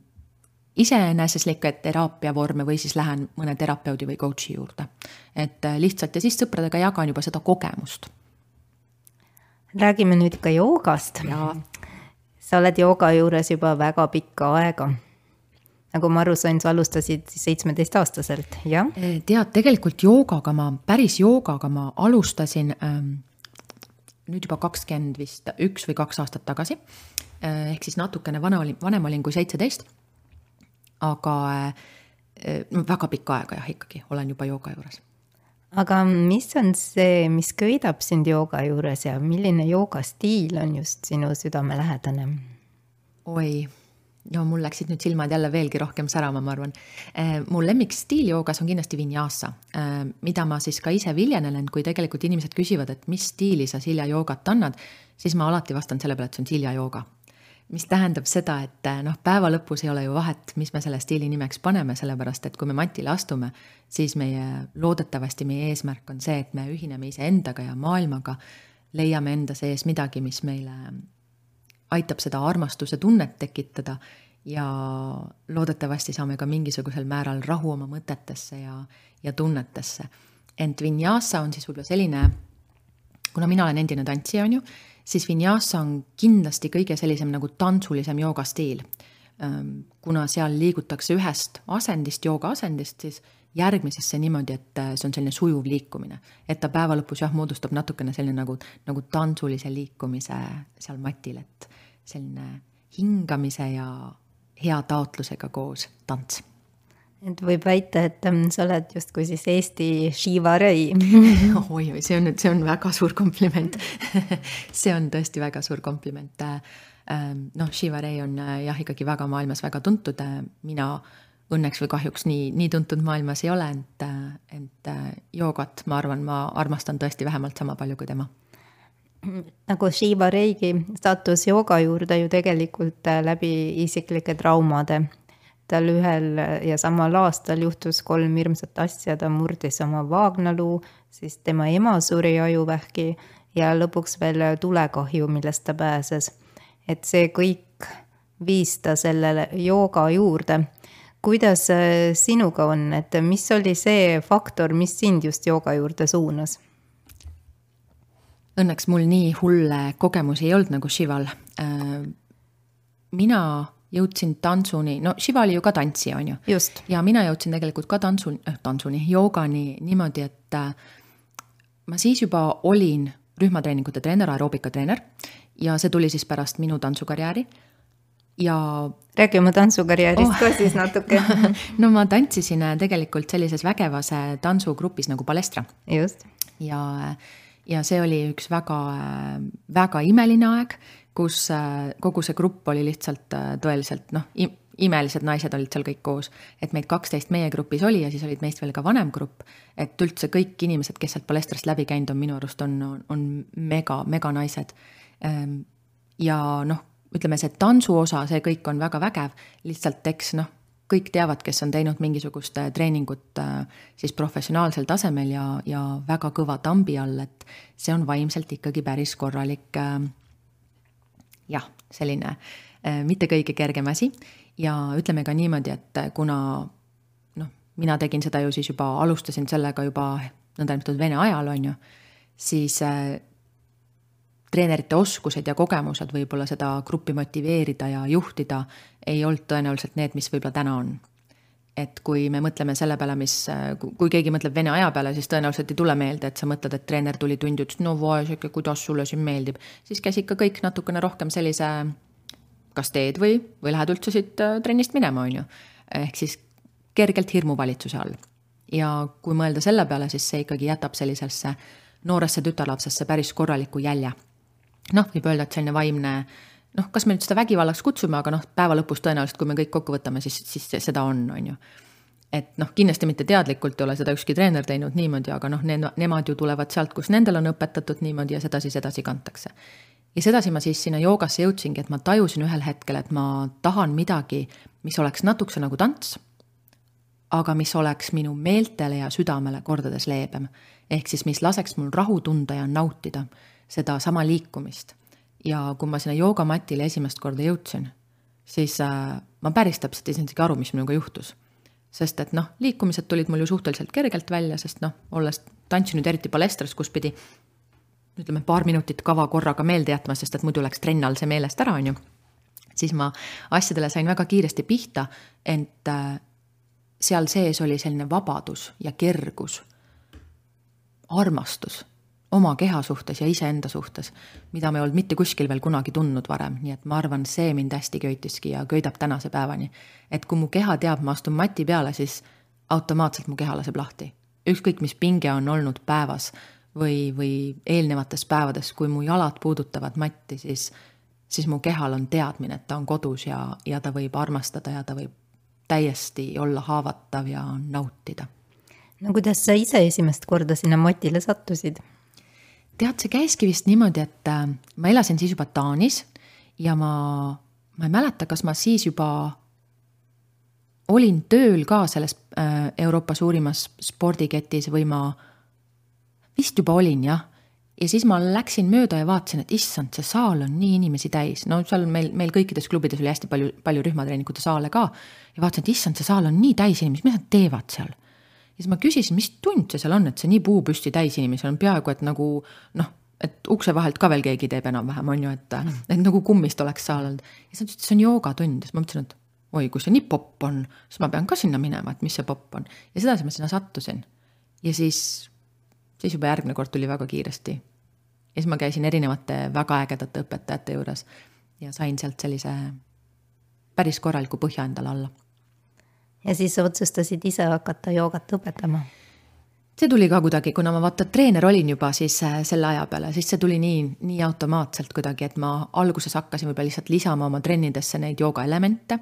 iseeneseslikke teraapia vorme või siis lähen mõne terapeudi või coach'i juurde. et äh, lihtsalt ja siis sõpradega jagan juba seda kogemust. räägime nüüd ka joogast. sa oled jooga juures juba väga pikka aega. nagu ma aru sain, sa alustasid seitsmeteistaastaselt, jah? Äh, tead, tegelikult joogaga ma, päris joogaga ma alustasin ähm, nüüd juba kakskümmend vist üks või kaks aastat tagasi Äh, ehk siis natukene vana olin, vanem olin kui seitseteist. aga äh, no väga pikka aega jah, ikkagi olen juba jooga juures. aga mis on see, mis köidab sind jooga juures ja milline joogastiil on just sinu südamelähedane? oi, no mul läksid nüüd silmad jälle veelgi rohkem särama, ma arvan. Äh, mu lemmikstiil joogas on kindlasti vinyasa, mida ma siis ka ise viljelen, kui tegelikult inimesed küsivad, et mis stiili sa Silja joogat annad, siis ma alati vastan selle peale, et see on Silja jooga mis tähendab seda, et eh, noh, päeva lõpus ei ole ju vahet, mis me selle stiili nimeks paneme, sellepärast et kui me matile astume, siis meie, loodetavasti meie eesmärk on see, et me ühineme iseendaga ja maailmaga, leiame enda sees midagi, mis meile aitab seda armastuse tunnet tekitada ja loodetavasti saame ka mingisugusel määral rahu oma mõtetesse ja, ja tunnetesse. ent vinyasa on siis võib-olla selline, kuna mina olen endine tantsija, on ju, siis vinyasa on kindlasti kõige sellisem nagu tantsulisem joogastiil. Kuna seal liigutakse ühest asendist, jooga asendist, siis järgmisesse niimoodi, et äh, see on selline sujuv liikumine. et ta päeva lõpus jah, moodustab natukene selline nagu, nagu tantsulise liikumise seal matil, et selline hingamise ja hea taotlusega koos tants et võib väita, et ähm, sa oled justkui siis Eesti Shiva Rai oi, oi, see on nüüd, see on väga suur kompliment. See on tõesti väga suur kompliment. Ähm, noh, Shiva Rai on äh, jah, ikkagi väga maailmas väga tuntud, äh, mina õnneks või kahjuks nii, nii tuntud maailmas ei ole, ent, äh, ent joogat, ma arvan, ma armastan tõesti vähemalt sama palju kui tema. Nagu Shiva Reigi sattus jooga juurde ju tegelikult läbi isiklike traumade tal ühel ja samal aastal juhtus kolm hirmsat asja, ta murdis oma vaagnaluu, siis tema ema suri ajuvähki ja lõpuks veel tulekahju, millest ta pääses. et see kõik viis ta sellele jooga juurde. kuidas sinuga on, et mis oli see faktor, mis sind just jooga juurde suunas? Õnneks mul nii hulle kogemusi ei olnud nagu Shival. Äh, mina jõudsin tantsuni, no Shiva oli ju ka tantsija, on ju. ja mina jõudsin tegelikult ka tantsu, äh, tantsuni, joogani niimoodi, et äh, ma siis juba olin rühmatreeningute treener, aeroobikatreener ja see tuli siis pärast minu tantsukarjääri ja. räägi oma tantsukarjäärist oh. ka siis natuke no ma tantsisin äh, tegelikult sellises vägevas äh, tantsugrupis nagu Palestra. just. ja, ja see oli üks väga, väga imeline aeg kus äh, kogu see grupp oli lihtsalt äh, tõeliselt noh, imelised naised olid seal kõik koos. et meid kaksteist meie grupis oli ja siis olid meist veel ka vanem grupp. et üldse kõik inimesed, kes sealt palestrast läbi käinud on, minu arust on, on, on mega, mega naised. Ähm, ja noh, ütleme see tantsu osa, see kõik on väga vägev, lihtsalt eks noh, kõik teavad, kes on teinud mingisugust äh, treeningut siis professionaalsel tasemel ja, ja väga kõva tambi all, et see on vaimselt ikkagi päris korralik äh, jah, selline äh, mitte kõige kergem asi. Ja ütleme ka niimoodi, et äh, kuna noh, mina tegin seda ju siis juba, alustasin sellega juba nõndanimetatud vene ajal, on ju, siis äh, treenerite oskused ja kogemused võib-olla seda gruppi motiveerida ja juhtida ei olnud tõenäoliselt need, mis võib-olla täna on et kui me mõtleme selle peale, mis, kui keegi mõtleb vene aja peale, siis tõenäoliselt ei tule meelde, et sa mõtled, et treener tuli tundi, ütles no vaeseke, kuidas sulle siin meeldib. siis käis ikka kõik natukene rohkem sellise, kas teed või, või lähed üldse siit äh, trennist minema, on ju. ehk siis kergelt hirmuvalitsuse all. ja kui mõelda selle peale, siis see ikkagi jätab sellisesse nooresse tütarlapsesse päris korraliku jälje. noh, võib öelda, et selline vaimne noh, kas me nüüd seda vägivallaks kutsume, aga noh, päeva lõpus tõenäoliselt, kui me kõik kokku võtame, siis, siis seda on, on ju. et noh, kindlasti mitte teadlikult ei ole seda ükski treener teinud niimoodi, aga noh, need, nemad ju tulevad sealt, kus nendel on õpetatud niimoodi ja seda siis edasi kantakse. ja sedasi ma siis sinna joogasse jõudsingi, et ma tajusin ühel hetkel, et ma tahan midagi, mis oleks natukese nagu tants, aga mis oleks minu meeltele ja südamele kordades leebem. ehk siis, mis laseks mul rahu tunda ja nautida sedasama liikumist ja kui ma sinna joogamatile esimest korda jõudsin, siis äh, ma päris täpselt ei saanud isegi aru, mis minuga juhtus. sest et noh, liikumised tulid mul ju suhteliselt kergelt välja, sest noh, olles tantsinud eriti palestras, kus pidi ütleme, paar minutit kava korraga meelde jätma, sest et muidu läks trenn all see meelest ära, on ju. siis ma asjadele sain väga kiiresti pihta, ent äh, seal sees oli selline vabadus ja kergus, armastus oma keha suhtes ja iseenda suhtes, mida me ei olnud mitte kuskil veel kunagi tundnud varem, nii et ma arvan, see mind hästi köitiski ja köidab tänase päevani. et kui mu keha teab, ma astun mati peale, siis automaatselt mu keha laseb lahti. ükskõik, mis pinge on olnud päevas või, või eelnevates päevades, kui mu jalad puudutavad matti, siis, siis mu kehal on teadmine, et ta on kodus ja, ja ta võib armastada ja ta võib täiesti olla haavatav ja nautida. no kuidas sa ise esimest korda sinna matile sattusid? Tead, see käiski vist niimoodi, et äh, ma elasin siis juba Taanis ja ma, ma ei mäleta, kas ma siis juba olin tööl ka selles äh, Euroopa suurimas spordiketis või ma vist juba olin jah. ja siis ma läksin mööda ja vaatasin, et issand, see saal on nii inimesi täis, no seal meil, meil kõikides klubides oli hästi palju, palju rühmatreeningute saale ka. ja vaatasin, et issand, see saal on nii täis inimesi, mis nad teevad seal siis ma küsisin, mis tund see seal on, et see nii puupüsti täis inimesi on peaaegu et nagu noh, et ukse vahelt ka veel keegi teeb enam-vähem, on ju, et mm., et nagu kummist oleks saal olnud. ja siis nad ütlesid, et see on joogatund, siis ma mõtlesin, et oi, kui see nii popp on, siis ma pean ka sinna minema, et mis see popp on. ja sedasi ma sinna sattusin. ja siis, siis juba järgmine kord tuli väga kiiresti. ja siis ma käisin erinevate väga ägedate õpetajate juures ja sain sealt sellise päris korraliku põhja endale alla ja siis otsustasid ise hakata joogat õpetama? see tuli ka kuidagi, kuna ma vaata treener olin juba siis äh, selle aja peale, siis see tuli nii, nii automaatselt kuidagi, et ma alguses hakkasin võib-olla lihtsalt lisama oma trennidesse neid joogaelemente.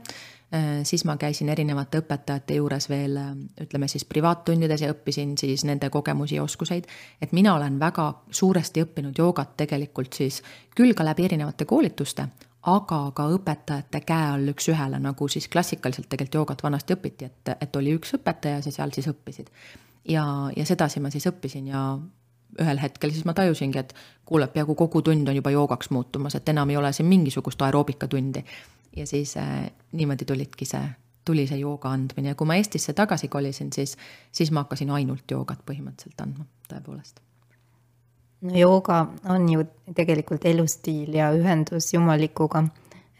Äh, siis ma käisin erinevate õpetajate juures veel äh, ütleme siis privaattundides ja õppisin siis nende kogemusi ja oskuseid. et mina olen väga suuresti õppinud joogat tegelikult siis küll ka läbi erinevate koolituste, aga ka õpetajate käe all üks-ühele, nagu siis klassikaliselt tegelikult joogat vanasti õpiti, et, et oli üks õpetaja ja seal siis õppisid. ja, ja sedasi ma siis õppisin ja ühel hetkel siis ma tajusingi, et kuule, peaaegu kogu tund on juba joogaks muutumas, et enam ei ole siin mingisugust aeroobikatundi. ja siis äh, niimoodi tulidki see, tuli see jooga andmine ja kui ma Eestisse tagasi kolisin, siis, siis ma hakkasin ainult joogat põhimõtteliselt andma, tõepoolest no jooga on ju tegelikult elustiil ja ühendus Jumalikuga.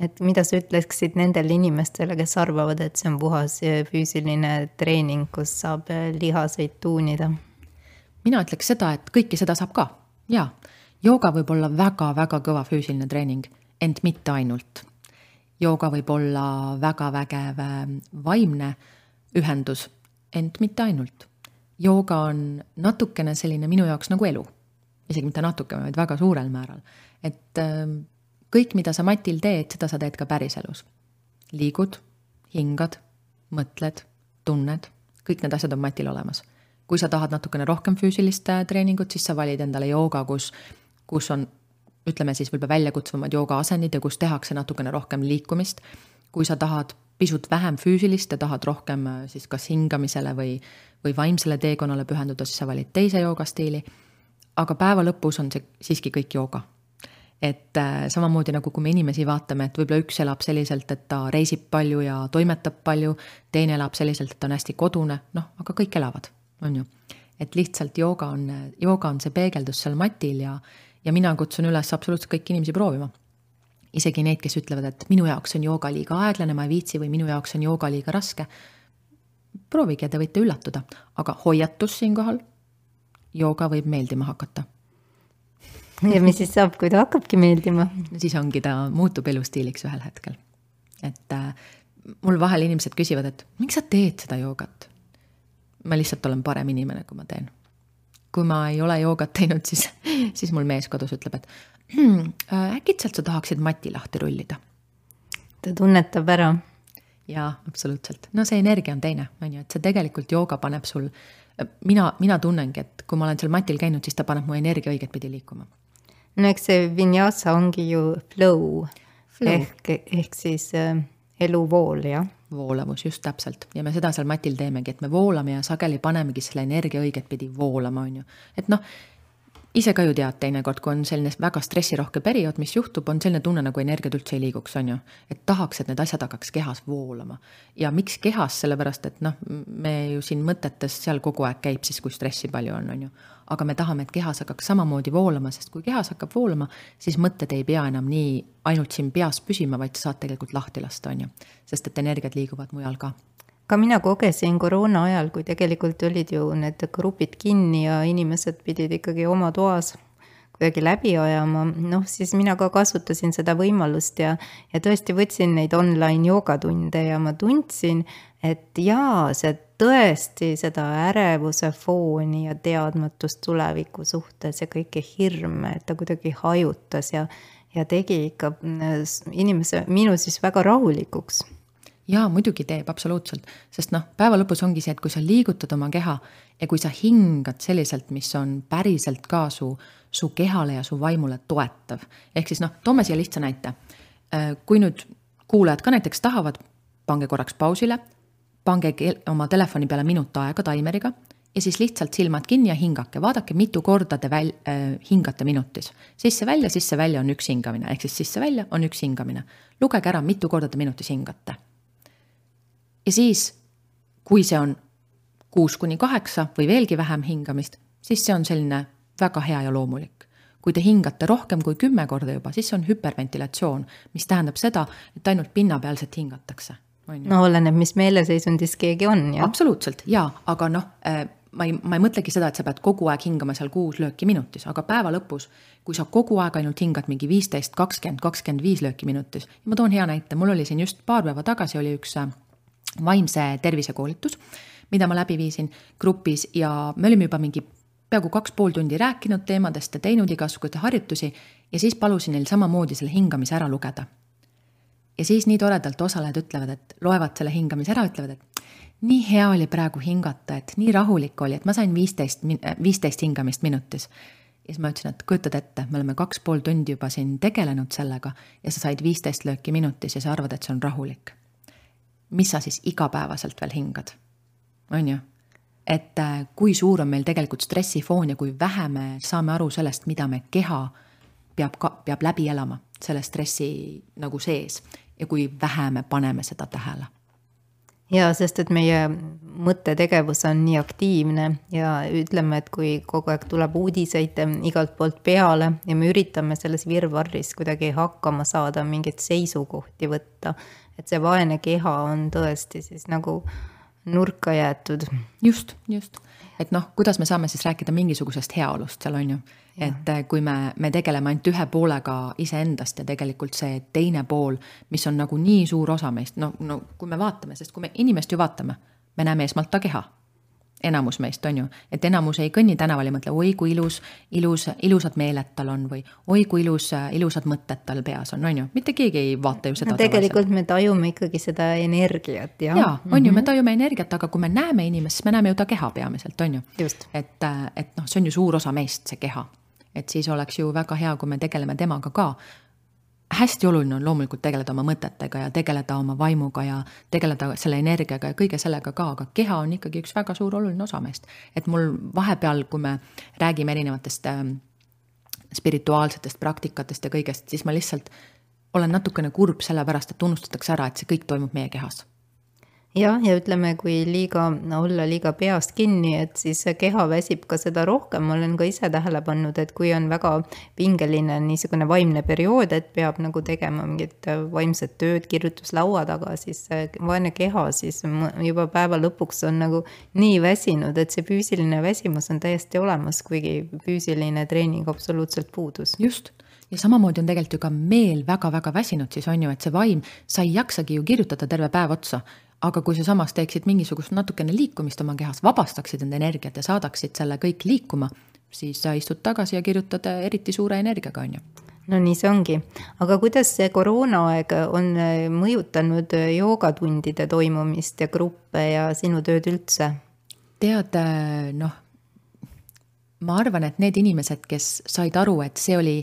et mida sa ütleksid nendele inimestele, kes arvavad, et see on puhas füüsiline treening, kus saab lihaseid tuunida? mina ütleks seda, et kõike seda saab ka, jaa. jooga võib olla väga-väga kõva füüsiline treening, ent mitte ainult. jooga võib olla väga vägev vaimne ühendus, ent mitte ainult. jooga on natukene selline minu jaoks nagu elu isegi mitte natuke, vaid väga suurel määral. et ähm, kõik, mida sa matil teed, seda sa teed ka päriselus. liigud, hingad, mõtled, tunned, kõik need asjad on matil olemas. kui sa tahad natukene rohkem füüsilist äh, treeningut, siis sa valid endale jooga, kus, kus on ütleme siis võib-olla väljakutsuvamad joogaasendid ja kus tehakse natukene rohkem liikumist. kui sa tahad pisut vähem füüsilist ja tahad rohkem äh, siis kas hingamisele või, või vaimsele teekonnale pühenduda, siis sa valid teise joogastiili aga päeva lõpus on see siiski kõik jooga. et äh, samamoodi nagu kui me inimesi vaatame, et võib-olla üks elab selliselt, et ta reisib palju ja toimetab palju, teine elab selliselt, et ta on hästi kodune, noh, aga kõik elavad, on ju. et lihtsalt jooga on, jooga on see peegeldus seal matil ja, ja mina kutsun üles absoluutselt kõiki inimesi proovima isegi neid, kes ütlevad, et minu jaoks on jooga liiga aeglane, ma ei viitsi või minu jaoks on jooga liiga raske. proovige, te võite üllatuda, aga hoiatus siinkohal, jooga võib meeldima hakata. ja mis siis saab, kui ta hakkabki meeldima? siis ongi, ta muutub elustiiliks ühel hetkel. et äh, mul vahel inimesed küsivad, et miks sa teed seda joogat? ma lihtsalt olen parem inimene, kui ma teen. kui ma ei ole joogat teinud, siis, siis mul mees kodus ütleb, et hmm, äkitselt sa tahaksid mati lahti rullida? ta tunnetab ära. jaa, absoluutselt. no see energia on teine, on ju, et see tegelikult jooga paneb sul, mina, mina tunnengi, et kui ma olen seal matil käinud, siis ta paneb mu energia õiget pidi liikuma. no eks see vinyasa ongi ju flow, Flow. ehk, ehk siis äh, eluvool, jah voolavus, just täpselt. ja me seda seal matil teemegi, et me voolame ja sageli panemegi selle energia õiget pidi voolama, on ju. et noh, ise ka ju tead teinekord, kui on selline väga stressirohke periood, mis juhtub, on selline tunne, nagu energiat üldse ei liiguks, on ju. et tahaks, et need asjad hakkaks kehas voolama. ja miks kehas, sellepärast et noh, me ju siin mõtetes seal kogu aeg käib siis, kui stressi palju on, on ju. aga me tahame, et kehas hakkaks samamoodi voolama, sest kui kehas hakkab voolama, siis mõtted ei pea enam nii ainult siin peas püsima, vaid sa saad tegelikult lahti lasta, on ju. sest et energiat liiguvad mujal ka ka mina kogesin koroona ajal, kui tegelikult olid ju need grupid kinni ja inimesed pidid ikkagi oma toas kuidagi läbi ajama, noh siis mina ka kasutasin seda võimalust ja, ja tõesti võtsin neid online joogatunde ja ma tundsin, et jaa, see tõesti seda ärevuse fooni ja teadmatust tuleviku suhtes ja kõiki hirme, et ta kuidagi hajutas ja, ja tegi ikka mm, inimese, minu siis väga rahulikuks jaa, muidugi teeb, absoluutselt. sest noh, päeva lõpus ongi see, et kui sa liigutad oma keha ja kui sa hingad selliselt, mis on päriselt ka su, su kehale ja su vaimule toetav. ehk siis noh, toome siia lihtsa näite. Äh, kui nüüd kuulajad ka näiteks tahavad, pange korraks pausile, pange oma telefoni peale minut aega taimeriga ja siis lihtsalt silmad kinni ja hingake, vaadake, mitu korda te väl- äh,, hingate minutis. sisse-välja, sisse-välja on üks hingamine, ehk siis sisse-välja on üks hingamine. lugege ära, mitu korda te minutis hingate ja siis, kui see on kuus kuni kaheksa või veelgi vähem hingamist, siis see on selline väga hea ja loomulik. kui te hingate rohkem kui kümme korda juba, siis see on hüperventilatsioon, mis tähendab seda, et ainult pinnapealselt hingatakse. no oleneb, mis meeleseisundis keegi on, jah. absoluutselt jaa, aga noh äh, ma ei, ma ei mõtlegi seda, et sa pead kogu aeg hingama seal kuus lööki minutis, aga päeva lõpus, kui sa kogu aeg ainult hingad mingi viisteist, kakskümmend, kakskümmend viis lööki minutis. ma toon hea näite, mul oli siin just paar päeva tagasi oli üks äh, vaimse tervise koolitus, mida ma läbi viisin grupis ja me olime juba mingi peaaegu kaks pool tundi rääkinud teemadest ja teinud igasuguseid harjutusi ja siis palusin neil samamoodi selle hingamise ära lugeda. ja siis nii toredalt osalejad ütlevad, et loevad selle hingamise ära, ütlevad, et nii hea oli praegu hingata, et nii rahulik oli, et ma sain viisteist, viisteist hingamist minutis. ja siis ma ütlesin, et kujutad ette, me oleme kaks pool tundi juba siin tegelenud sellega ja sa said viisteist lööki minutis ja sa arvad, et see on rahulik mis sa siis igapäevaselt veel hingad, on ju? et äh, kui suur on meil tegelikult stressifoon ja kui vähe me saame aru sellest, mida me keha peab ka, peab läbi elama selle stressi nagu sees ja kui vähe me paneme seda tähele jaa, sest et meie mõttetegevus on nii aktiivne ja ütleme, et kui kogu aeg tuleb uudiseid igalt poolt peale ja me üritame selles virvarris kuidagi hakkama saada, mingeid seisukohti võtta, et see vaene keha on tõesti siis nagu nurka jäetud. just, just, et noh, kuidas me saame siis rääkida mingisugusest heaolust seal on ju, et eh, kui me, me tegeleme ainult ühe poolega iseendast ja tegelikult see teine pool, mis on nagu nii suur osa meist, no, no kui me vaatame, sest kui me inimest ju vaatame, me näeme esmalt ta keha enamus meist on ju, et enamus ei kõnni tänaval ja mõtle, oi kui ilus, ilus, ilusad meeled tal on või oi kui ilus, ilusad mõtted tal peas on, on ju, mitte keegi ei vaata ju seda no,. tegelikult me tajume ikkagi seda energiat, jah. jaa, on mm -hmm. ju, me mhm. tajume energiat, aga kui me näeme inimest, siis me näeme ju ta keha peamiselt, on ju. et, et noh, see on ju suur osa meist, see keha. et siis oleks ju väga hea, kui me tegeleme temaga ka hästi oluline on loomulikult tegeleda oma mõtetega ja tegeleda oma vaimuga ja tegeleda selle energiaga ja kõige sellega ka, aga keha on ikkagi üks väga suur oluline osa meist. et mul vahepeal, kui me räägime erinevatest äh, spirituaalsetest praktikatest ja kõigest, siis ma lihtsalt olen natukene kurb sellepärast, et unustatakse ära, et see kõik toimub meie kehas jah, ja ütleme, kui liiga, olla liiga peast kinni, et siis keha väsib ka seda rohkem, ma olen ka ise tähele pannud, et kui on väga pingeline niisugune vaimne periood, et peab nagu tegema mingit vaimset tööd kirjutuslaua taga, siis vaene keha siis juba päeva lõpuks on nagu nii väsinud, et see füüsiline väsimus on täiesti olemas, kuigi füüsiline treening absoluutselt puudus. just. Ja samamoodi on tegelikult ju ka meel väga-väga väsinud, siis on ju, et see vaim, sa ei jaksagi ju kirjutada terve päev otsa aga kui sa samas teeksid mingisugust natukene liikumist oma kehas, vabastaksid enda energiat ja saadaksid selle kõik liikuma, siis sa istud tagasi ja kirjutad eriti suure energiaga, on ju no nii see ongi, aga kuidas see koroonaaeg on mõjutanud joogatundide toimumist ja gruppe ja sinu tööd üldse? tead, noh, ma arvan, et need inimesed, kes said aru, et see oli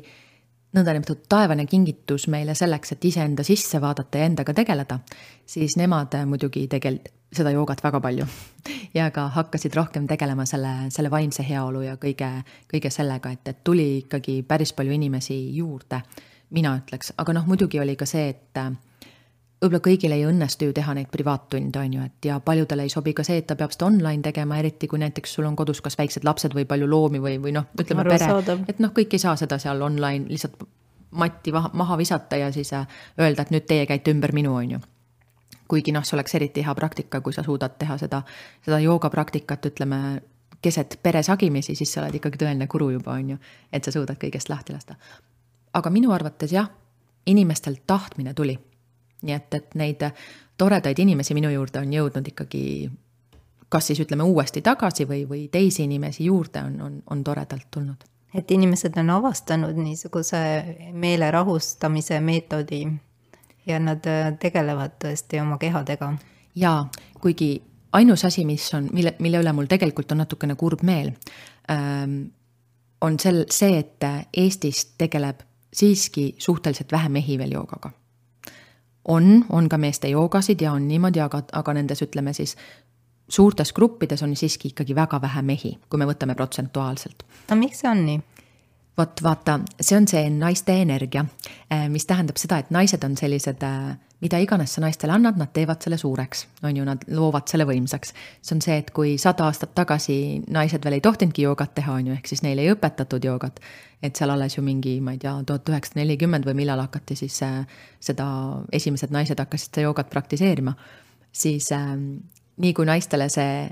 nõndanimetatud taevane kingitus meile selleks, et iseenda sisse vaadata ja endaga tegeleda, siis nemad muidugi tegelikult seda joogat väga palju ja ka hakkasid rohkem tegelema selle, selle vaimse heaolu ja kõige, kõige sellega, et, et tuli ikkagi päris palju inimesi juurde, mina ütleks, aga noh, muidugi oli ka see, et võib-olla kõigil ei õnnestu ju teha neid privaattunde, on ju, et ja paljudele ei sobi ka see, et ta peab seda online tegema, eriti kui näiteks sul on kodus kas väiksed lapsed või palju loomi või, või noh, ütleme pere, et noh, kõik ei saa seda seal online lihtsalt matti maha visata ja siis äh, öelda, et nüüd teie käite ümber minu, on ju. Kuigi noh, see oleks eriti hea praktika, kui sa suudad teha seda, seda joogapraktikat, ütleme, keset pere sagimisi, siis sa oled ikkagi tõeline guru juba, on ju, et sa suudad kõigest lahti lasta. aga minu arvates jah, inimestel tahtmine tuli nii et, et neid toredaid inimesi minu juurde on jõudnud ikkagi kas siis ütleme uuesti tagasi või, või teisi inimesi juurde on, on, on toredalt tulnud. et inimesed on avastanud niisuguse meele rahustamise meetodi ja nad äh, tegelevad tõesti oma kehadega. jaa, kuigi ainus asi, mis on, mille, mille üle mul tegelikult on natukene kurb meel ähm,, on sel, see, et Eestis tegeleb siiski suhteliselt vähe mehi veel joogaga on, on ka meeste joogasid ja on niimoodi, aga, aga nendes ütleme siis suurtes gruppides on siiski ikkagi väga vähe mehi, kui me võtame protsentuaalselt. no miks see on nii? vot vaata, see on see naiste energia, eh, mis tähendab seda, et naised on sellised, eh, mida iganes sa naistele annad, nad teevad selle suureks, on ju, nad loovad selle võimsaks. see on see, et kui sada aastat tagasi naised veel ei tohtinudki joogat teha, on ju, ehk siis neile ei õpetatud joogat, et seal alles ju mingi, ma ei tea, tuhat üheksasada nelikümmend või millal hakati siis äh, seda, esimesed naised hakkasid seda joogat praktiseerima, siis äh, nii kui naistele see,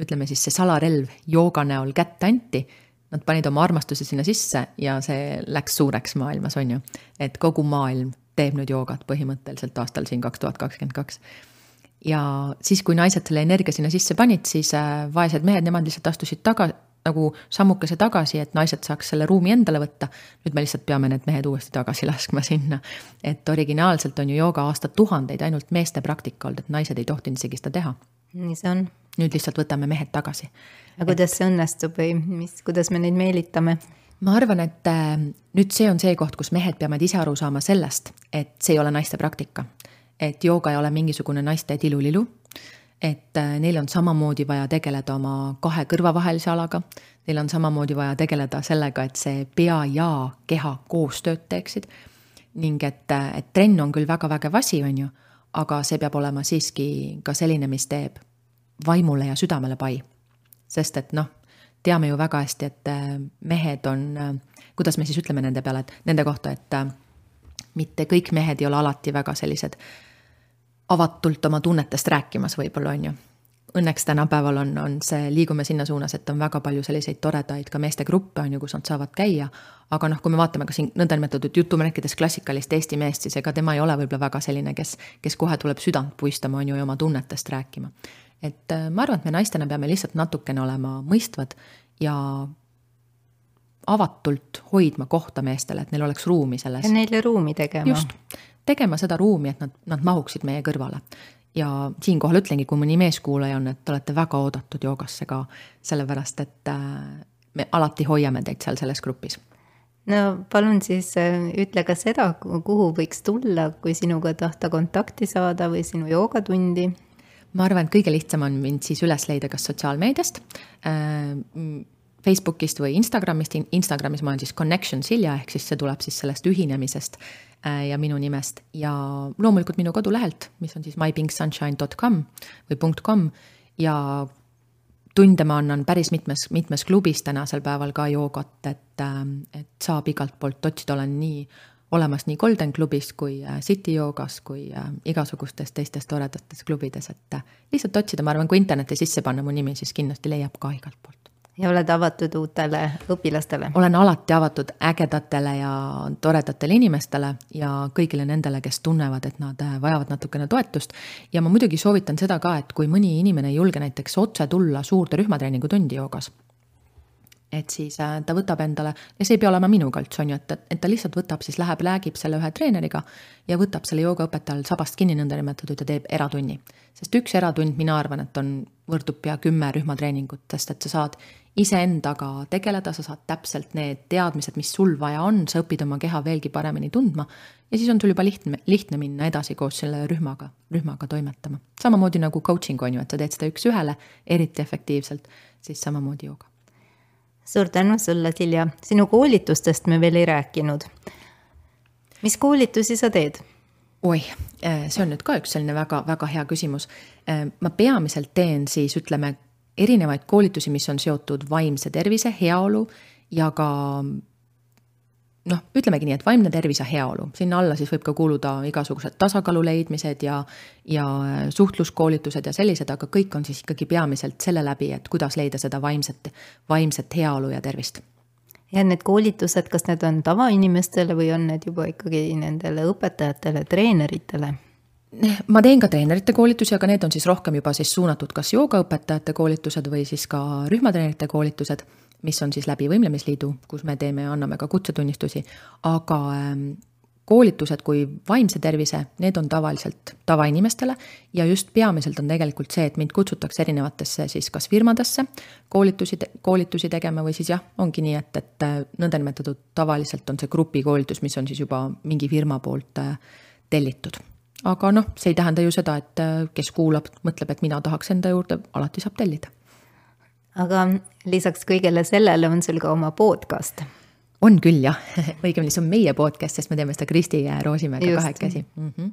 ütleme siis see salarelv jooga näol kätte anti nad panid oma armastuse sinna sisse ja see läks suureks maailmas, on ju. et kogu maailm teeb nüüd joogat põhimõtteliselt aastal siin kaks tuhat kakskümmend kaks. ja siis, kui naised selle energia sinna sisse panid, siis äh, vaesed mehed, nemad lihtsalt astusid taga, nagu sammukese tagasi, et naised saaks selle ruumi endale võtta. nüüd me lihtsalt peame need mehed uuesti tagasi laskma sinna. et originaalselt on ju jooga aastatuhandeid ainult meeste praktika olnud, et naised ei tohtinud isegi seda teha. nii see on. nüüd lihtsalt võtame mehed tagasi aga kuidas see õnnestub või mis, kuidas me neid meelitame? Ma arvan, et äh, nüüd see on see koht, kus mehed peavad ise aru saama sellest, et see ei ole naiste praktika. et jooga ei ole mingisugune naiste tilulilu, et äh, neil on samamoodi vaja tegeleda oma kahe kõrva vahelise alaga, neil on samamoodi vaja tegeleda sellega, et see pea ja keha koostööd teeksid. ning et, äh, et trenn on küll väga vägev asi, on ju, aga see peab olema siiski ka selline, mis teeb vaimule ja südamele pai sest et noh, teame ju väga hästi, et äh, mehed on, äh, kuidas me siis ütleme nende peale, et nende kohta, et äh, mitte kõik mehed ei ole alati väga sellised avatult oma tunnetest rääkimas, võib-olla on ju. Õnneks tänapäeval on, on see, liigume sinna suunas, et on väga palju selliseid toredaid ka meestegruppe on ju, kus nad saavad käia. aga noh, kui me vaatame ka siin nõndanimetatud jutumärkides klassikalist Eesti meest, siis ega tema ei ole võib-olla väga selline, kes, kes kohe tuleb südant puistama, on ju, ja oma tunnetest rääkima et äh, ma arvan, et me naistena peame lihtsalt natukene olema mõistvad ja avatult hoidma kohta meestele, et neil oleks ruumi selles. ja neile ruumi tegema. just, tegema seda ruumi, et nad, nad mahuksid meie kõrvale. ja siinkohal ütlengi, kui mõni meeskuulaja on, et te olete väga oodatud joogasse ka, sellepärast et äh, me alati hoiame teid seal selles grupis no palun siis äh, ütle ka seda, kuhu võiks tulla, kui sinuga tahta kontakti saada või sinu joogatundi ma arvan, et kõige lihtsam on mind siis üles leida kas sotsiaalmeediast äh,, Facebookist või Instagramist, Instagramis ma olen siis Connection Silja, ehk siis see tuleb siis sellest ühinemisest äh, ja minu nimest. Ja loomulikult minu kodulehelt, mis on siis mypinksunshine.com või .com. Ja tunde ma annan päris mitmes, mitmes klubis tänasel päeval ka joogat, et, äh, et saab igalt poolt otsida, olen nii olemas nii Golden klubis kui äh, City joogas kui äh, igasugustes teistes toredates klubides, et äh, lihtsalt otsida, ma arvan, kui interneti sisse panna mu nimi, siis kindlasti leiab ka igalt poolt. ja oled avatud uutele õpilastele? olen alati avatud ägedatele ja toredatele inimestele ja kõigile nendele, kes tunnevad, et nad vajavad natukene toetust. ja ma muidugi soovitan seda ka, et kui mõni inimene ei julge näiteks otse tulla suurde rühmatreeningu tundi joogas et siis äh, ta võtab endale, ja see ei pea olema minu kalts, on ju, et, et ta lihtsalt võtab, siis läheb, räägib selle ühe treeneriga ja võtab selle joogaõpetajal sabast kinni nõndanimetatud ja teeb eratunni. sest üks eratund, mina arvan, et on, võrdub pea kümme rühmatreeningut, sest et sa saad iseendaga tegeleda, sa saad täpselt need teadmised, mis sul vaja on, sa õpid oma keha veelgi paremini tundma ja siis on sul juba lihtne, lihtne minna edasi koos selle rühmaga, rühmaga toimetama. samamoodi nagu coaching on ju, et sa teed seda üks-ühele eriti efektiivselt, siis samamoodi jooga suur tänu sulle, Silja, sinu koolitustest me veel ei rääkinud. mis koolitusi sa teed? oih, äh, see on nüüd ka üks selline väga-väga hea küsimus. Äh, ma peamiselt teen siis ütleme erinevaid koolitusi, mis on seotud vaimse tervise, heaolu ja ka noh, ütlemegi nii, et vaimne tervis ja heaolu, sinna alla siis võib ka kuuluda igasugused tasakaalu leidmised ja, ja suhtluskoolitused ja sellised, aga kõik on siis ikkagi peamiselt selle läbi, et kuidas leida seda vaimset, vaimset heaolu ja tervist. ja need koolitused, kas need on tavainimestele või on need juba ikkagi nendele õpetajatele, treeneritele? ma teen ka treenerite koolitusi, aga need on siis rohkem juba siis suunatud kas joogaõpetajate koolitused või siis ka rühmatreenerite koolitused mis on siis läbi Võimlemisliidu, kus me teeme ja anname ka kutsetunnistusi, aga ähm, koolitused kui vaimse tervise, need on tavaliselt tavainimestele ja just peamiselt on tegelikult see, et mind kutsutakse erinevatesse siis kas firmadesse koolitusi, koolitusi tegema või siis jah, ongi nii, et, et äh, nõndanimetatud tavaliselt on see grupikoolitus, mis on siis juba mingi firma poolt äh, tellitud. aga noh, see ei tähenda ju seda, et äh, kes kuulab, mõtleb, et mina tahaks enda juurde, alati saab tellida aga lisaks kõigele sellele on sul ka oma podcast. on küll jah, õigemini see on meie podcast, sest me teeme seda Kristi Roosimäega kahekesi mm. -hmm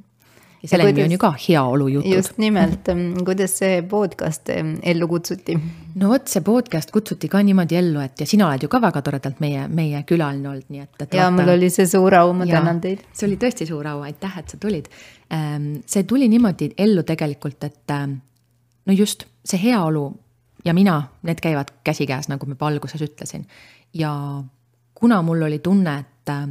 ja selle nimi on ju ka heaolujutud. just nimelt, kuidas see podcast ellu kutsuti? no vot, see podcast kutsuti ka niimoodi ellu, et ja sina oled ju ka väga toredalt meie, meie külaline olnud, nii et, et. ja vaata, mul oli see suur au, ma tänan teid. see oli tõesti suur au, aitäh, et sa tulid. see tuli niimoodi ellu tegelikult, et no just see heaolu ja mina, need käivad käsikäes, nagu ma juba alguses ütlesin. ja kuna mul oli tunne, et äh,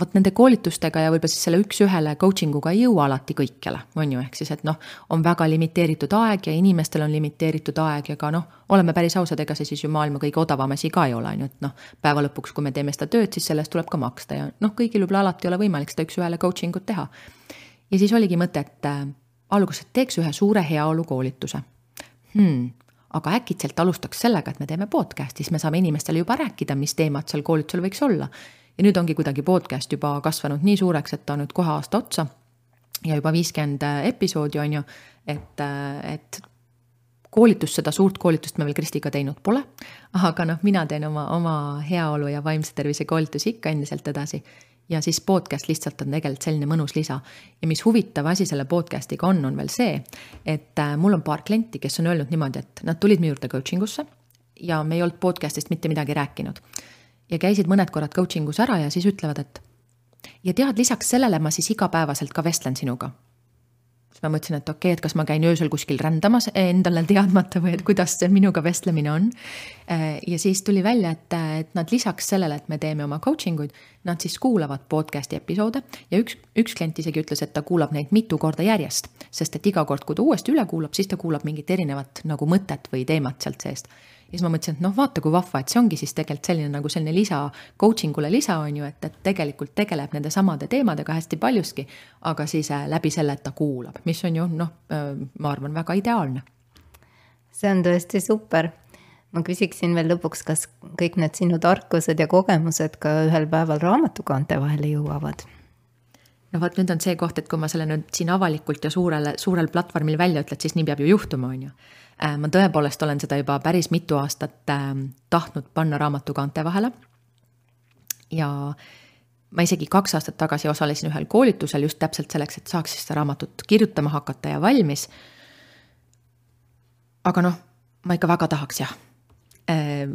vot nende koolitustega ja võib-olla siis selle üks-ühele coaching uga ei jõua alati kõikjale, on ju, ehk siis, et noh, on väga limiteeritud aeg ja inimestel on limiteeritud aeg ja ka noh, oleme päris ausad, ega see siis ju maailma kõige odavam asi ka ei ole, on ju, et noh, päeva lõpuks, kui me teeme seda tööd, siis selle eest tuleb ka maksta ja noh, kõigil võib-olla alati ei ole võimalik seda üks-ühele coaching ut teha. ja siis oligi mõte, et äh, alguses teeks ühe suure heaolukoolituse hmm, aga äkitselt alustaks sellega, et me teeme podcast'i, siis me saame inimestele juba rääkida, mis teemad seal koolitusel võiks olla. ja nüüd ongi kuidagi podcast juba kasvanud nii suureks, et ta on nüüd kohe aasta otsa ja juba viiskümmend episoodi on ju, et, et koolitust, seda suurt koolitust me veel Kristiga teinud pole, aga noh, mina teen oma, oma heaolu ja vaimse tervise koolitusi ikka endiselt edasi ja siis podcast lihtsalt on tegelikult selline mõnus lisa. ja mis huvitav asi selle podcast'iga on, on veel see, et äh, mul on paar klienti, kes on öelnud niimoodi, et nad tulid minu juurde coaching usse ja me ei olnud podcast'ist mitte midagi rääkinud. ja käisid mõned korrad coaching us ära ja siis ütlevad, et ja tead, lisaks sellele ma siis igapäevaselt ka vestlen sinuga siis ma mõtlesin, et okei okay,, et kas ma käin öösel kuskil rändamas endale teadmata või et kuidas see minuga vestlemine on. ja siis tuli välja, et, et nad lisaks sellele, et me teeme oma coaching uid, nad siis kuulavad podcast'i episoode ja üks, üks klient isegi ütles, et ta kuulab neid mitu korda järjest. sest et iga kord, kui ta uuesti üle kuulab, siis ta kuulab mingit erinevat nagu mõtet või teemat sealt seest ja siis ma mõtlesin, et noh, vaata kui vahva, et see ongi siis tegelikult selline nagu selline lisa, coaching ule lisa on ju, et, et tegelikult tegeleb nende samade teemadega hästi paljuski, aga siis äh, läbi selle, et ta kuulab, mis on ju noh, äh, ma arvan, väga ideaalne. see on tõesti super ma küsiksin veel lõpuks, kas kõik need sinu tarkused ja kogemused ka ühel päeval raamatukaante vahele jõuavad? no vot, nüüd on see koht, et kui ma selle nüüd siin avalikult ja suurele, suurel platvormil välja ütled, siis nii peab ju juhtuma, on ju. Äh, ma tõepoolest olen seda juba päris mitu aastat äh, tahtnud panna raamatu kaante vahele. ja ma isegi kaks aastat tagasi osalesin ühel koolitusel just täpselt selleks, et saaks siis seda raamatut kirjutama hakata ja valmis. aga noh, ma ikka väga tahaks jah äh,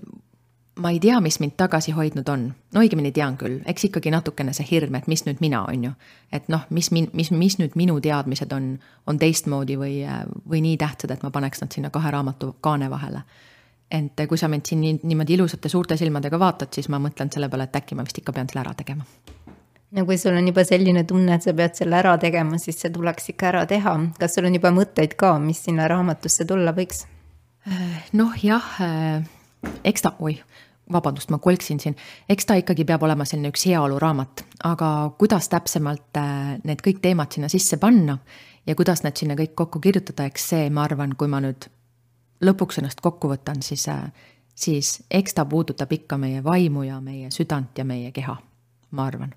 ma ei tea, mis mind tagasi hoidnud on, no õigemini tean küll, eks ikkagi natukene see hirm, et mis nüüd mina, on ju. et noh, mis min-, mis, mis nüüd minu teadmised on, on teistmoodi või, või nii tähtsad, et ma paneks nad sinna kahe raamatu kaane vahele. et kui sa mind siin nii, niimoodi ilusate suurte silmadega vaatad, siis ma mõtlen selle peale, et äkki ma vist ikka pean selle ära tegema. no kui sul on juba selline tunne, et sa pead selle ära tegema, siis see tuleks ikka ära teha. kas sul on juba mõtteid ka, mis sinna raamatusse tulla võiks? noh, jah eks ta, oih, vabandust, ma kolksin siin, eks ta ikkagi peab olema selline üks heaoluraamat, aga kuidas täpsemalt äh, need kõik teemad sinna sisse panna ja kuidas need sinna kõik kokku kirjutada, eks see, ma arvan, kui ma nüüd lõpuks ennast kokku võtan, siis, äh, siis eks ta puudutab ikka meie vaimu ja meie südant ja meie keha, ma arvan.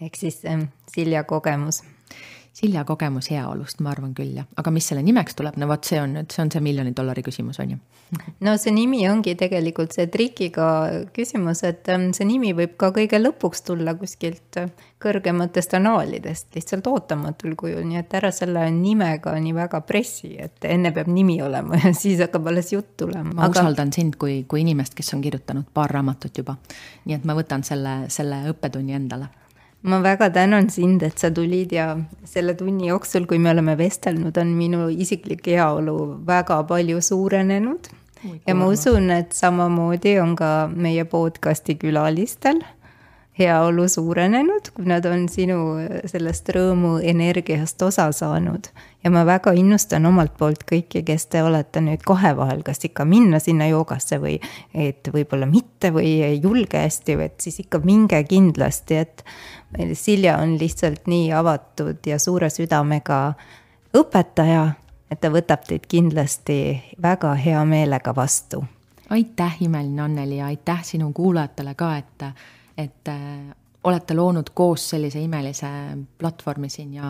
ehk siis ähm, Silja kogemus Silja kogemus heaolust, ma arvan küll jah, aga mis selle nimeks tuleb, no vot, see on nüüd, see on see miljoni dollari küsimus, on ju. no see nimi ongi tegelikult see trikiga küsimus, et ähm, see nimi võib ka kõige lõpuks tulla kuskilt äh, kõrgematest annaalidest, lihtsalt ootamatul kujul, nii et ära selle nimega nii väga pressi, et enne peab nimi olema ja siis hakkab alles jutt tulema. ma aga... usaldan sind kui, kui inimest, kes on kirjutanud paar raamatut juba. nii et ma võtan selle, selle õppetunni endale ma väga tänan sind, et sa tulid ja selle tunni jooksul, kui me oleme vestelnud, on minu isiklik heaolu väga palju suurenenud. ja ma usun, et samamoodi on ka meie podcast'i külalistel heaolu suurenenud, kui nad on sinu sellest rõõmu energiast osa saanud. ja ma väga innustan omalt poolt kõiki, kes te olete nüüd kahe vahel, kas ikka minna sinna joogasse või et võib-olla mitte või ei julge hästi, et siis ikka minge kindlasti, et Silja on lihtsalt nii avatud ja suure südamega õpetaja, et ta võtab teid kindlasti väga hea meelega vastu. aitäh, imeline Anneli ja aitäh sinu kuulajatele ka, et et äh, olete loonud koos sellise imelise platvormi siin ja,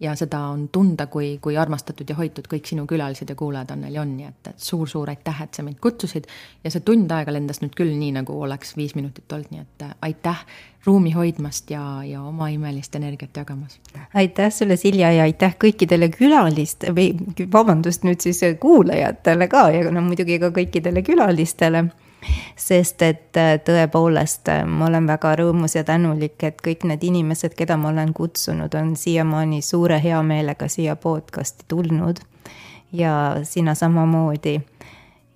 ja seda on tunda, kui, kui armastatud ja hoitud kõik sinu külalised ja kuulajad Anneli on, nii et, et suur-suur aitäh, et sa mind kutsusid. ja see tund aega lendas nüüd küll nii, nagu oleks viis minutit olnud, nii et äh, aitäh ruumi hoidmast ja, ja oma imelist energiat jagamas. aitäh sulle, Silja, ja aitäh kõikidele külalist- või vabandust, nüüd siis kuulajatele ka ja no muidugi ka kõikidele külalistele sest et äh, tõepoolest äh, ma olen väga rõõmus ja tänulik, et kõik need inimesed, keda ma olen kutsunud, on siiamaani suure heameelega siia podcast'i tulnud. ja sina samamoodi.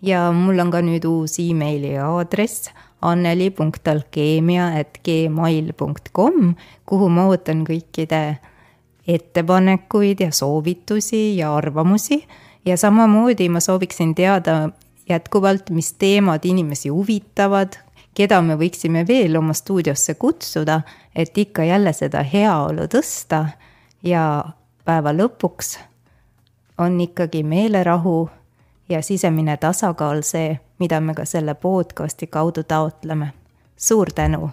ja mul on ka nüüd uus emaili aadress anneli.alkeemia et gmail.com, kuhu ma ootan kõikide ettepanekuid ja soovitusi ja arvamusi ja samamoodi ma sooviksin teada, jätkuvalt, mis teemad inimesi huvitavad, keda me võiksime veel oma stuudiosse kutsuda, et ikka jälle seda heaolu tõsta ja päeva lõpuks on ikkagi meelerahu ja sisemine tasakaal see, mida me ka selle podcast'i kaudu taotleme. suur tänu